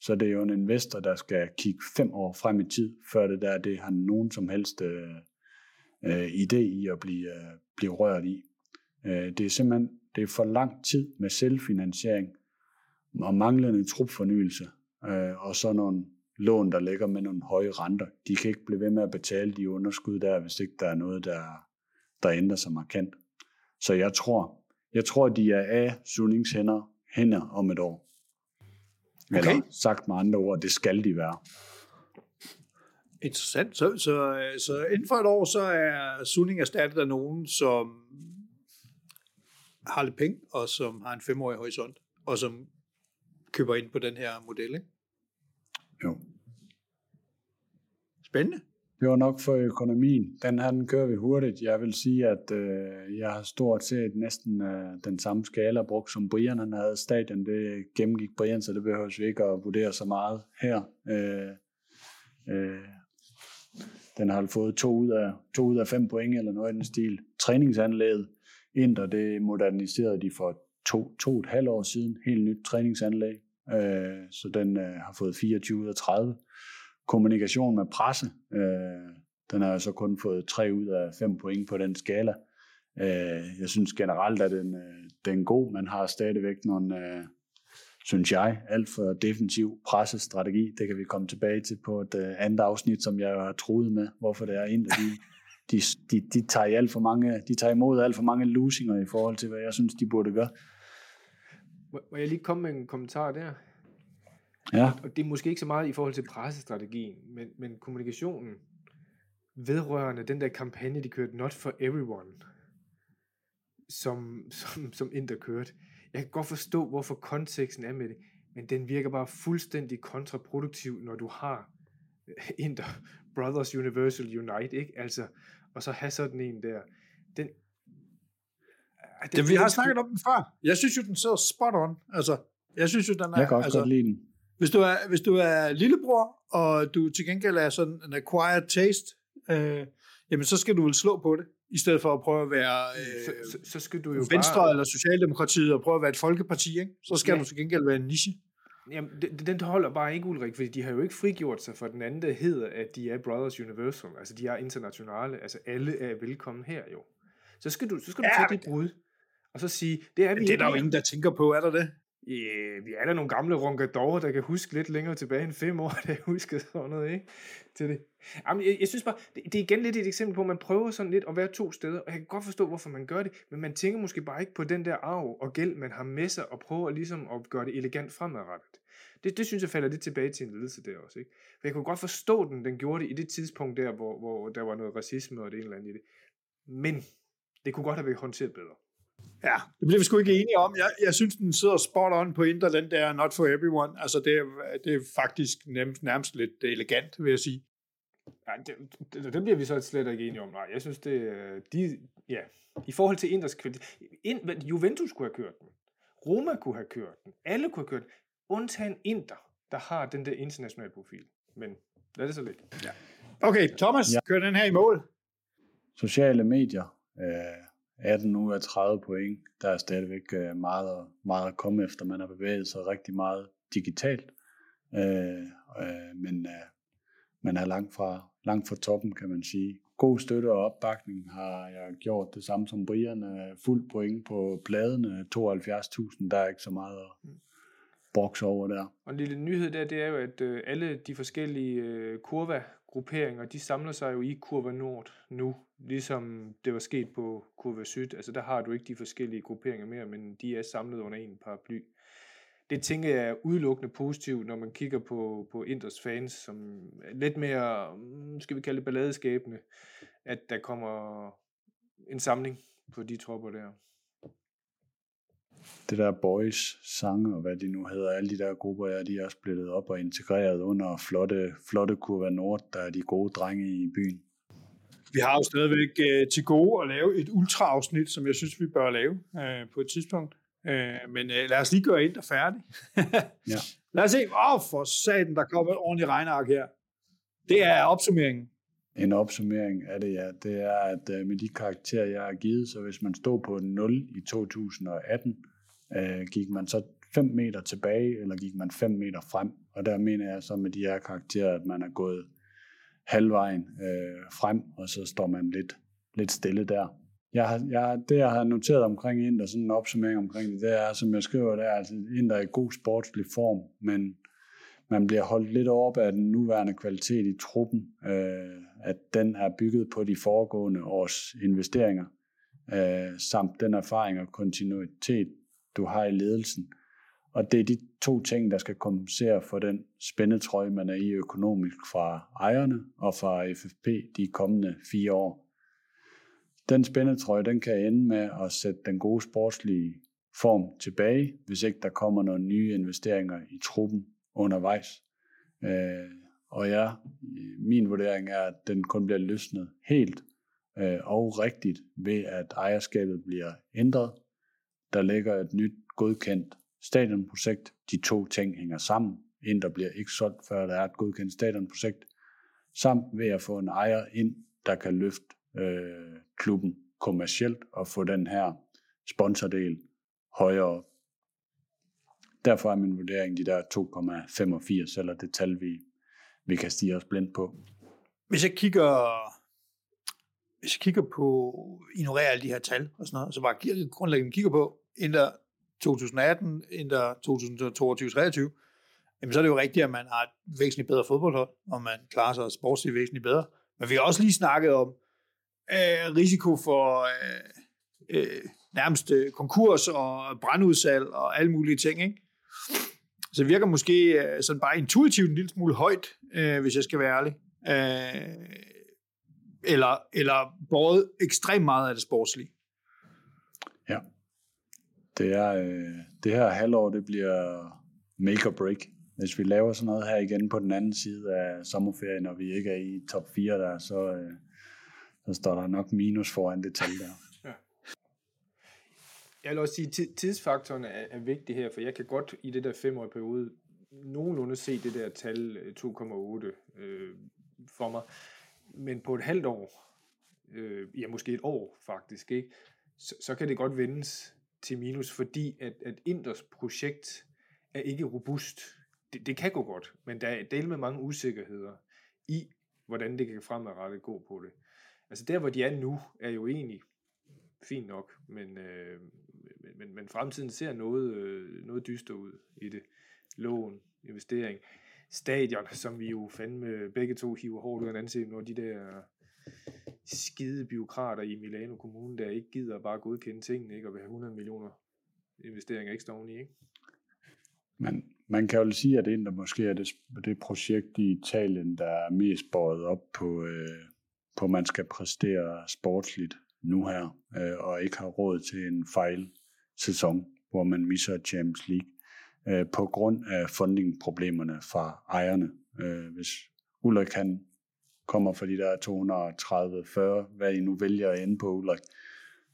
Så det er jo en investor, der skal kigge fem år frem i tid, før det der det har nogen som helst øh, øh, idé i at blive, øh, blive rørt i. Øh, det er simpelthen det er for lang tid med selvfinansiering og manglende trupfornyelse, øh, og så nogle lån, der ligger med nogle høje renter. De kan ikke blive ved med at betale de underskud der, hvis ikke der er noget, der, der ændrer sig markant. Så jeg tror, jeg tror, de er af Sunnings hænder, hænder om et år. Okay. Eller sagt med andre ord, det skal de være. Interessant. Så, så, så inden for et år, så er Sunning erstattet af nogen, som har lidt penge, og som har en femårig horisont, og som køber ind på den her model, ikke? Jo. Spændende. Det var nok for økonomien. Den her, den kører vi hurtigt. Jeg vil sige, at øh, jeg har stort set næsten øh, den samme skala brugt, som Brian han havde stadion. Det gennemgik Brian, så det behøver vi ikke at vurdere så meget her. Øh, øh, den har fået to ud, af, to ud af fem point eller noget i den stil. Træningsanlægget, Inter, det moderniserede de for to, to og et halvt år siden. Helt nyt træningsanlæg. Øh, så den øh, har fået 24 ud af 30 kommunikation med presse. Øh, den har så kun fået 3 ud af 5 point på den skala. Øh, jeg synes generelt, at den, øh, den er god. Man har stadigvæk nogle, øh, synes jeg, alt for defensiv pressestrategi. Det kan vi komme tilbage til på et øh, andet afsnit, som jeg har troet med, hvorfor det er en af de [LAUGHS] de, de, de, tager alt for mange, de tager imod alt for mange losinger i forhold til, hvad jeg synes, de burde gøre. Må jeg lige komme med en kommentar der? Ja. Og det er måske ikke så meget i forhold til pressestrategien, men, men kommunikationen vedrørende den der kampagne, de kørte Not for Everyone, som, [LAUGHS] som, som Inter kørte. Jeg kan godt forstå, hvorfor konteksten er med det, men den virker bare fuldstændig kontraproduktiv, når du har Inter Brothers Universal Unite, ikke? Altså, og så have sådan en der. Den, det, det, vi har snakket om den før. Jeg synes jo, den sidder spot on. Altså, jeg synes jo, den er... Jeg kan altså, godt lide den. Hvis du, er, hvis du er lillebror, og du til gengæld er sådan en acquired taste, øh, jamen så skal du vel slå på det, i stedet for at prøve at være øh, så, så, skal du jo Venstre bare... eller Socialdemokratiet og prøve at være et folkeparti, ikke? så skal ja. du til gengæld være en niche. Jamen, den, den holder bare ikke, Ulrik, fordi de har jo ikke frigjort sig for den anden, der hedder, at de er Brothers Universal. Altså, de er internationale. Altså, alle er velkommen her jo. Så skal du, så skal du ja, tage det brud, og så sige, det er vi Det er der jo ingen, der tænker på, er der det? Øh, vi er da nogle gamle ronkadorer, der kan huske lidt længere tilbage end fem år, [LAUGHS] der husker sådan noget, ikke? Til det. Jamen, jeg, jeg synes bare, det, det, er igen lidt et eksempel på, at man prøver sådan lidt at være to steder, og jeg kan godt forstå, hvorfor man gør det, men man tænker måske bare ikke på den der arv og gæld, man har med sig, og prøver ligesom at gøre det elegant fremadrettet. Det, det synes jeg falder lidt tilbage til en ledelse der også, ikke? For jeg kunne godt forstå den, den gjorde det i det tidspunkt der, hvor, hvor der var noget racisme og det ene eller andet i det. Men det kunne godt have været håndteret bedre. Ja, det bliver vi sgu ikke enige om. Jeg, jeg synes, den sidder spot on på Inter, den der Not for Everyone. Altså, det er, det er faktisk nærmest, nærmest lidt elegant, vil jeg sige. Ja, det, det, det bliver vi så slet ikke enige om. Nej, jeg synes, det de, ja, i forhold til Inters kvalitet. In, Juventus kunne have kørt den. Roma kunne have kørt den. Alle kunne have kørt den. Undtagen Inter, der har den der internationale profil. Men lad det så lidt. Ja. Okay, Thomas, ja. kør den her i mål. Sociale medier. Øh, 18 ud af 30 point. Der er stadigvæk øh, meget, meget at komme efter. Man har bevæget sig rigtig meget digitalt. Øh, øh, men øh, man er langt fra, langt fra toppen, kan man sige. God støtte og opbakning har jeg gjort det samme som Brian. Øh, fuld point på pladene, 72.000. Der er ikke så meget at bokse over der. Og en lille nyhed der, det er jo, at øh, alle de forskellige øh, kurva grupperinger, de samler sig jo i kurve Nord nu, ligesom det var sket på kurve Syd. Altså der har du ikke de forskellige grupperinger mere, men de er samlet under en paraply. det tænker jeg er udelukkende positivt, når man kigger på, på Inders fans, som er lidt mere, mm, skal vi kalde det balladeskabende, at der kommer en samling på de tropper der. Det der boys sange og hvad de nu hedder, alle de der grupper, ja, de er splittet op og integreret under flotte, flotte kurva Nord, der er de gode drenge i byen. Vi har jo stadigvæk uh, til gode at lave et ultraafsnit, som jeg synes, vi bør lave uh, på et tidspunkt. Uh, men uh, lad os lige gøre ind der færdig. [LAUGHS] Ja. Lad os se. Åh, oh, for satan, der kommer et ordentligt regnark her. Det er opsummeringen. En opsummering af det, ja, det er, at uh, med de karakterer, jeg har givet, så hvis man stod på 0 i 2018, Øh, gik man så 5 meter tilbage, eller gik man 5 meter frem. Og der mener jeg så med de her karakterer, at man er gået halvvejen øh, frem, og så står man lidt, lidt stille der. Jeg har, jeg, det, jeg har noteret omkring Inter, sådan en opsummering omkring det, det er, som jeg skriver, det er, altså, at Inter er i god sportslig form, men man bliver holdt lidt op af den nuværende kvalitet i truppen, øh, at den er bygget på de foregående års investeringer, øh, samt den erfaring og kontinuitet, du har i ledelsen. Og det er de to ting, der skal kompensere for den spændetrøje, man er i økonomisk fra ejerne og fra FFP de kommende fire år. Den spændetrøje, den kan ende med at sætte den gode sportslige form tilbage, hvis ikke der kommer nogle nye investeringer i truppen undervejs. Øh, og ja, min vurdering er, at den kun bliver løsnet helt øh, og rigtigt ved, at ejerskabet bliver ændret. Der ligger et nyt godkendt stadionprojekt. De to ting hænger sammen. En, der bliver ikke solgt, før der er et godkendt stadionprojekt. Samt ved at få en ejer ind, der kan løfte øh, klubben kommercielt og få den her sponsordel højere op. Derfor er min vurdering de der 2,85, eller det tal, vi, vi kan stige os blind på. Hvis jeg kigger, hvis jeg kigger på, ignorerer alle de her tal og sådan noget, så bare grundlæggende kigger på, Inter 2018, Inter 2022-23, jamen så er det jo rigtigt, at man har et væsentligt bedre fodboldhold, og man klarer sig sportsligt væsentligt bedre. Men vi har også lige snakket om øh, risiko for øh, øh, nærmest øh, konkurs og brandudsalg og alle mulige ting, ikke? Så det virker måske øh, sådan bare intuitivt en lille smule højt, øh, hvis jeg skal være ærlig. Øh, eller, eller både ekstremt meget af det sportslige. Ja. Det, er, øh, det her halvår, det bliver make or break. Hvis vi laver sådan noget her igen på den anden side af sommerferien, når vi ikke er i top 4 der, så, øh, så står der nok minus foran det tal der. [LAUGHS] Jeg vil også sige, at tidsfaktoren er, er vigtig her, for jeg kan godt i det der femårige periode nogenlunde se det der tal øh, 2,8 øh, for mig. Men på et halvt år, øh, ja måske et år faktisk, ikke, så, så kan det godt vendes til minus, fordi at, at Inders projekt er ikke robust. Det, det kan gå godt, men der er del med mange usikkerheder i, hvordan det kan fremadrettet gå på det. Altså der, hvor de er nu, er jo egentlig fint nok, men, øh, men, men, men fremtiden ser noget, øh, noget dyster ud i det. Lån, investering, stadion, som vi jo fandme begge to hiver hårdt ud af når de der skide byråkrater i Milano Kommune, der ikke gider bare godkende tingene, ikke, og vil have 100 millioner investeringer ekstra oveni, ikke? Men man kan jo sige, at det der måske er det, det projekt i Italien, der er mest båret op på, øh, på at man skal præstere sportsligt nu her, øh, og ikke har råd til en fejl sæson, hvor man misser Champions League, øh, på grund af fundingproblemerne fra ejerne. Øh, hvis Ulrik kan kommer for de der 230-40, hvad I nu vælger at ende på, Ulrik,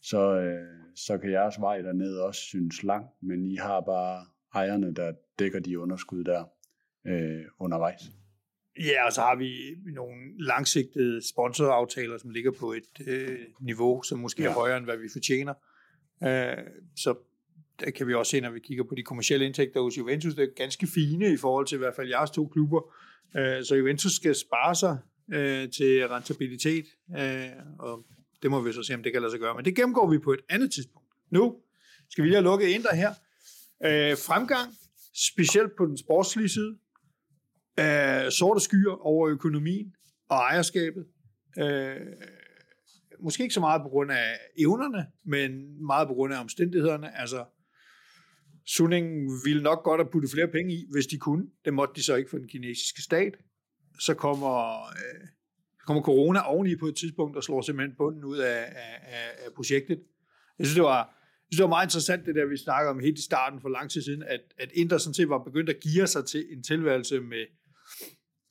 så, øh, så kan jeres vej dernede også synes lang, men I har bare ejerne, der dækker de underskud der øh, undervejs. Ja, og så har vi nogle langsigtede sponsoraftaler, som ligger på et øh, niveau, som måske ja. er højere end hvad vi fortjener. Øh, så der kan vi også se, når vi kigger på de kommercielle indtægter hos Juventus, det er ganske fine i forhold til i hvert fald jeres to klubber. Øh, så Juventus skal spare sig øh, til rentabilitet, øh, og det må vi så se, om det kan lade sig gøre. Men det gennemgår vi på et andet tidspunkt. Nu skal vi lige have lukket ind der her. Øh, fremgang, specielt på den sportslige side, øh, sorte skyer over økonomien og ejerskabet. Øh, måske ikke så meget på grund af evnerne, men meget på grund af omstændighederne. Altså, Sunning ville nok godt have puttet flere penge i, hvis de kunne. Det måtte de så ikke for den kinesiske stat. Så kommer, øh, så kommer corona oveni på et tidspunkt og slår simpelthen bunden ud af, af, af projektet. Jeg synes, det var, jeg synes, det var meget interessant, det der, vi snakker om helt i starten for lang tid siden, at, at Indre sådan set var begyndt at give sig til en tilværelse med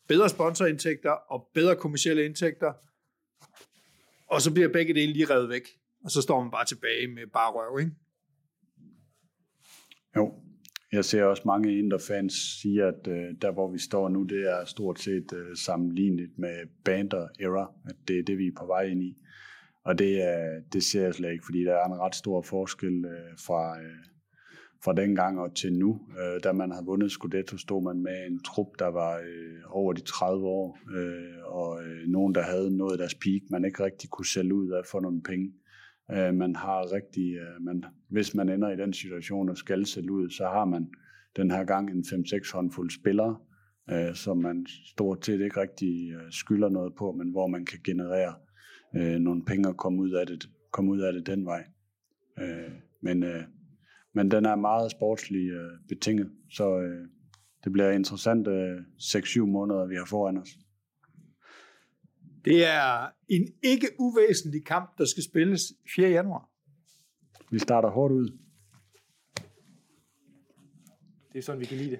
bedre sponsorindtægter og bedre kommersielle indtægter, og så bliver begge dele lige revet væk, og så står man bare tilbage med bare røv, ikke? Jo, jeg ser også mange Inter-fans sige, at øh, der hvor vi står nu, det er stort set øh, sammenlignet med bander era, at det er det, vi er på vej ind i. Og det, øh, det ser jeg slet ikke, fordi der er en ret stor forskel øh, fra, øh, fra dengang og til nu. Øh, da man har vundet Scudetto, stod man med en trup, der var øh, over de 30 år, øh, og øh, nogen, der havde nået deres peak, man ikke rigtig kunne sælge ud af for nogle penge. Øh, man har rigtig, øh, man, hvis man ender i den situation og skal sælge ud, så har man den her gang en 5-6 håndfuld spillere, øh, som man stort set ikke rigtig øh, skylder noget på, men hvor man kan generere øh, nogle penge og komme ud af det, komme ud af det den vej. Øh, men, øh, men den er meget sportslig øh, betinget, så øh, det bliver interessant øh, 6-7 måneder, vi har foran os. Det er en ikke uvæsentlig kamp, der skal spilles 4. januar. Vi starter hårdt ud. Det er sådan, vi kan lide det.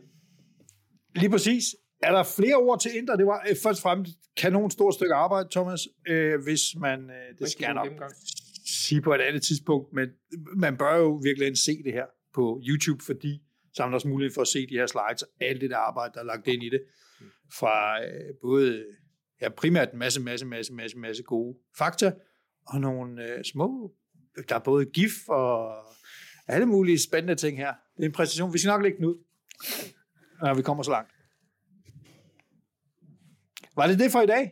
Lige præcis. Er der flere ord til Indre? Det var øh, først og fremmest kanon stort stykke arbejde, Thomas, øh, hvis man, øh, det skal nok sige på et andet tidspunkt, men man bør jo virkelig se det her på YouTube, fordi så har man også mulighed for at se de her slides og alt det der arbejde, der er lagt ind i det, fra øh, både ja, primært en masse, masse, masse, masse, masse gode fakta, og nogle øh, små, der er både gif og alle mulige spændende ting her. Det er en præstation. Vi skal nok lægge den ud, når vi kommer så langt. Var det det for i dag?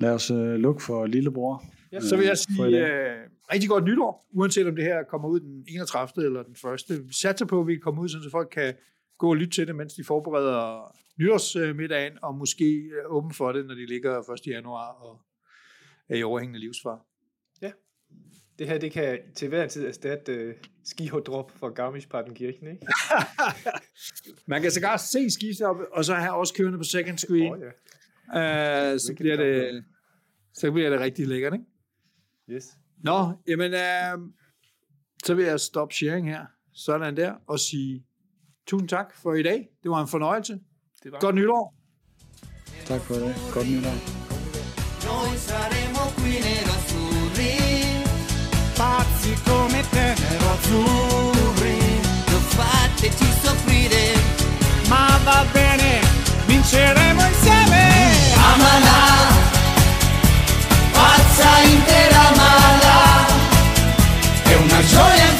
Lad os øh, lukke for lillebror. Ja, så vil jeg sige øh, rigtig godt nytår, uanset om det her kommer ud den 31. eller den 1. Vi satser på, at vi kommer ud, så folk kan gå og lytte til det, mens de forbereder nytårsmiddagen, og måske åbne for det, når de ligger 1. januar og er i overhængende livsfar. Ja, det her det kan til hver tid erstatte uh, skihodrop fra Garmisch-Partenkirchen, ikke? [LAUGHS] Man kan sågar se skistop, og så have også kørende på second screen. Oh, ja. uh, så, bliver det, så bliver det rigtig lækkert, ikke? Yes. Nå, jamen, uh, så vil jeg stoppe sharing her, sådan der, og sige Tusind tak for i dag. Det var en fornøjelse. Det var Godt nytår. Tak for det. Godt nytår. Noi saremo qui nerazzurri, pazzi come te nerazzurri, non fateci soffrire, ma va bene, vinceremo insieme. Amala, pazza intera mala, è una gioia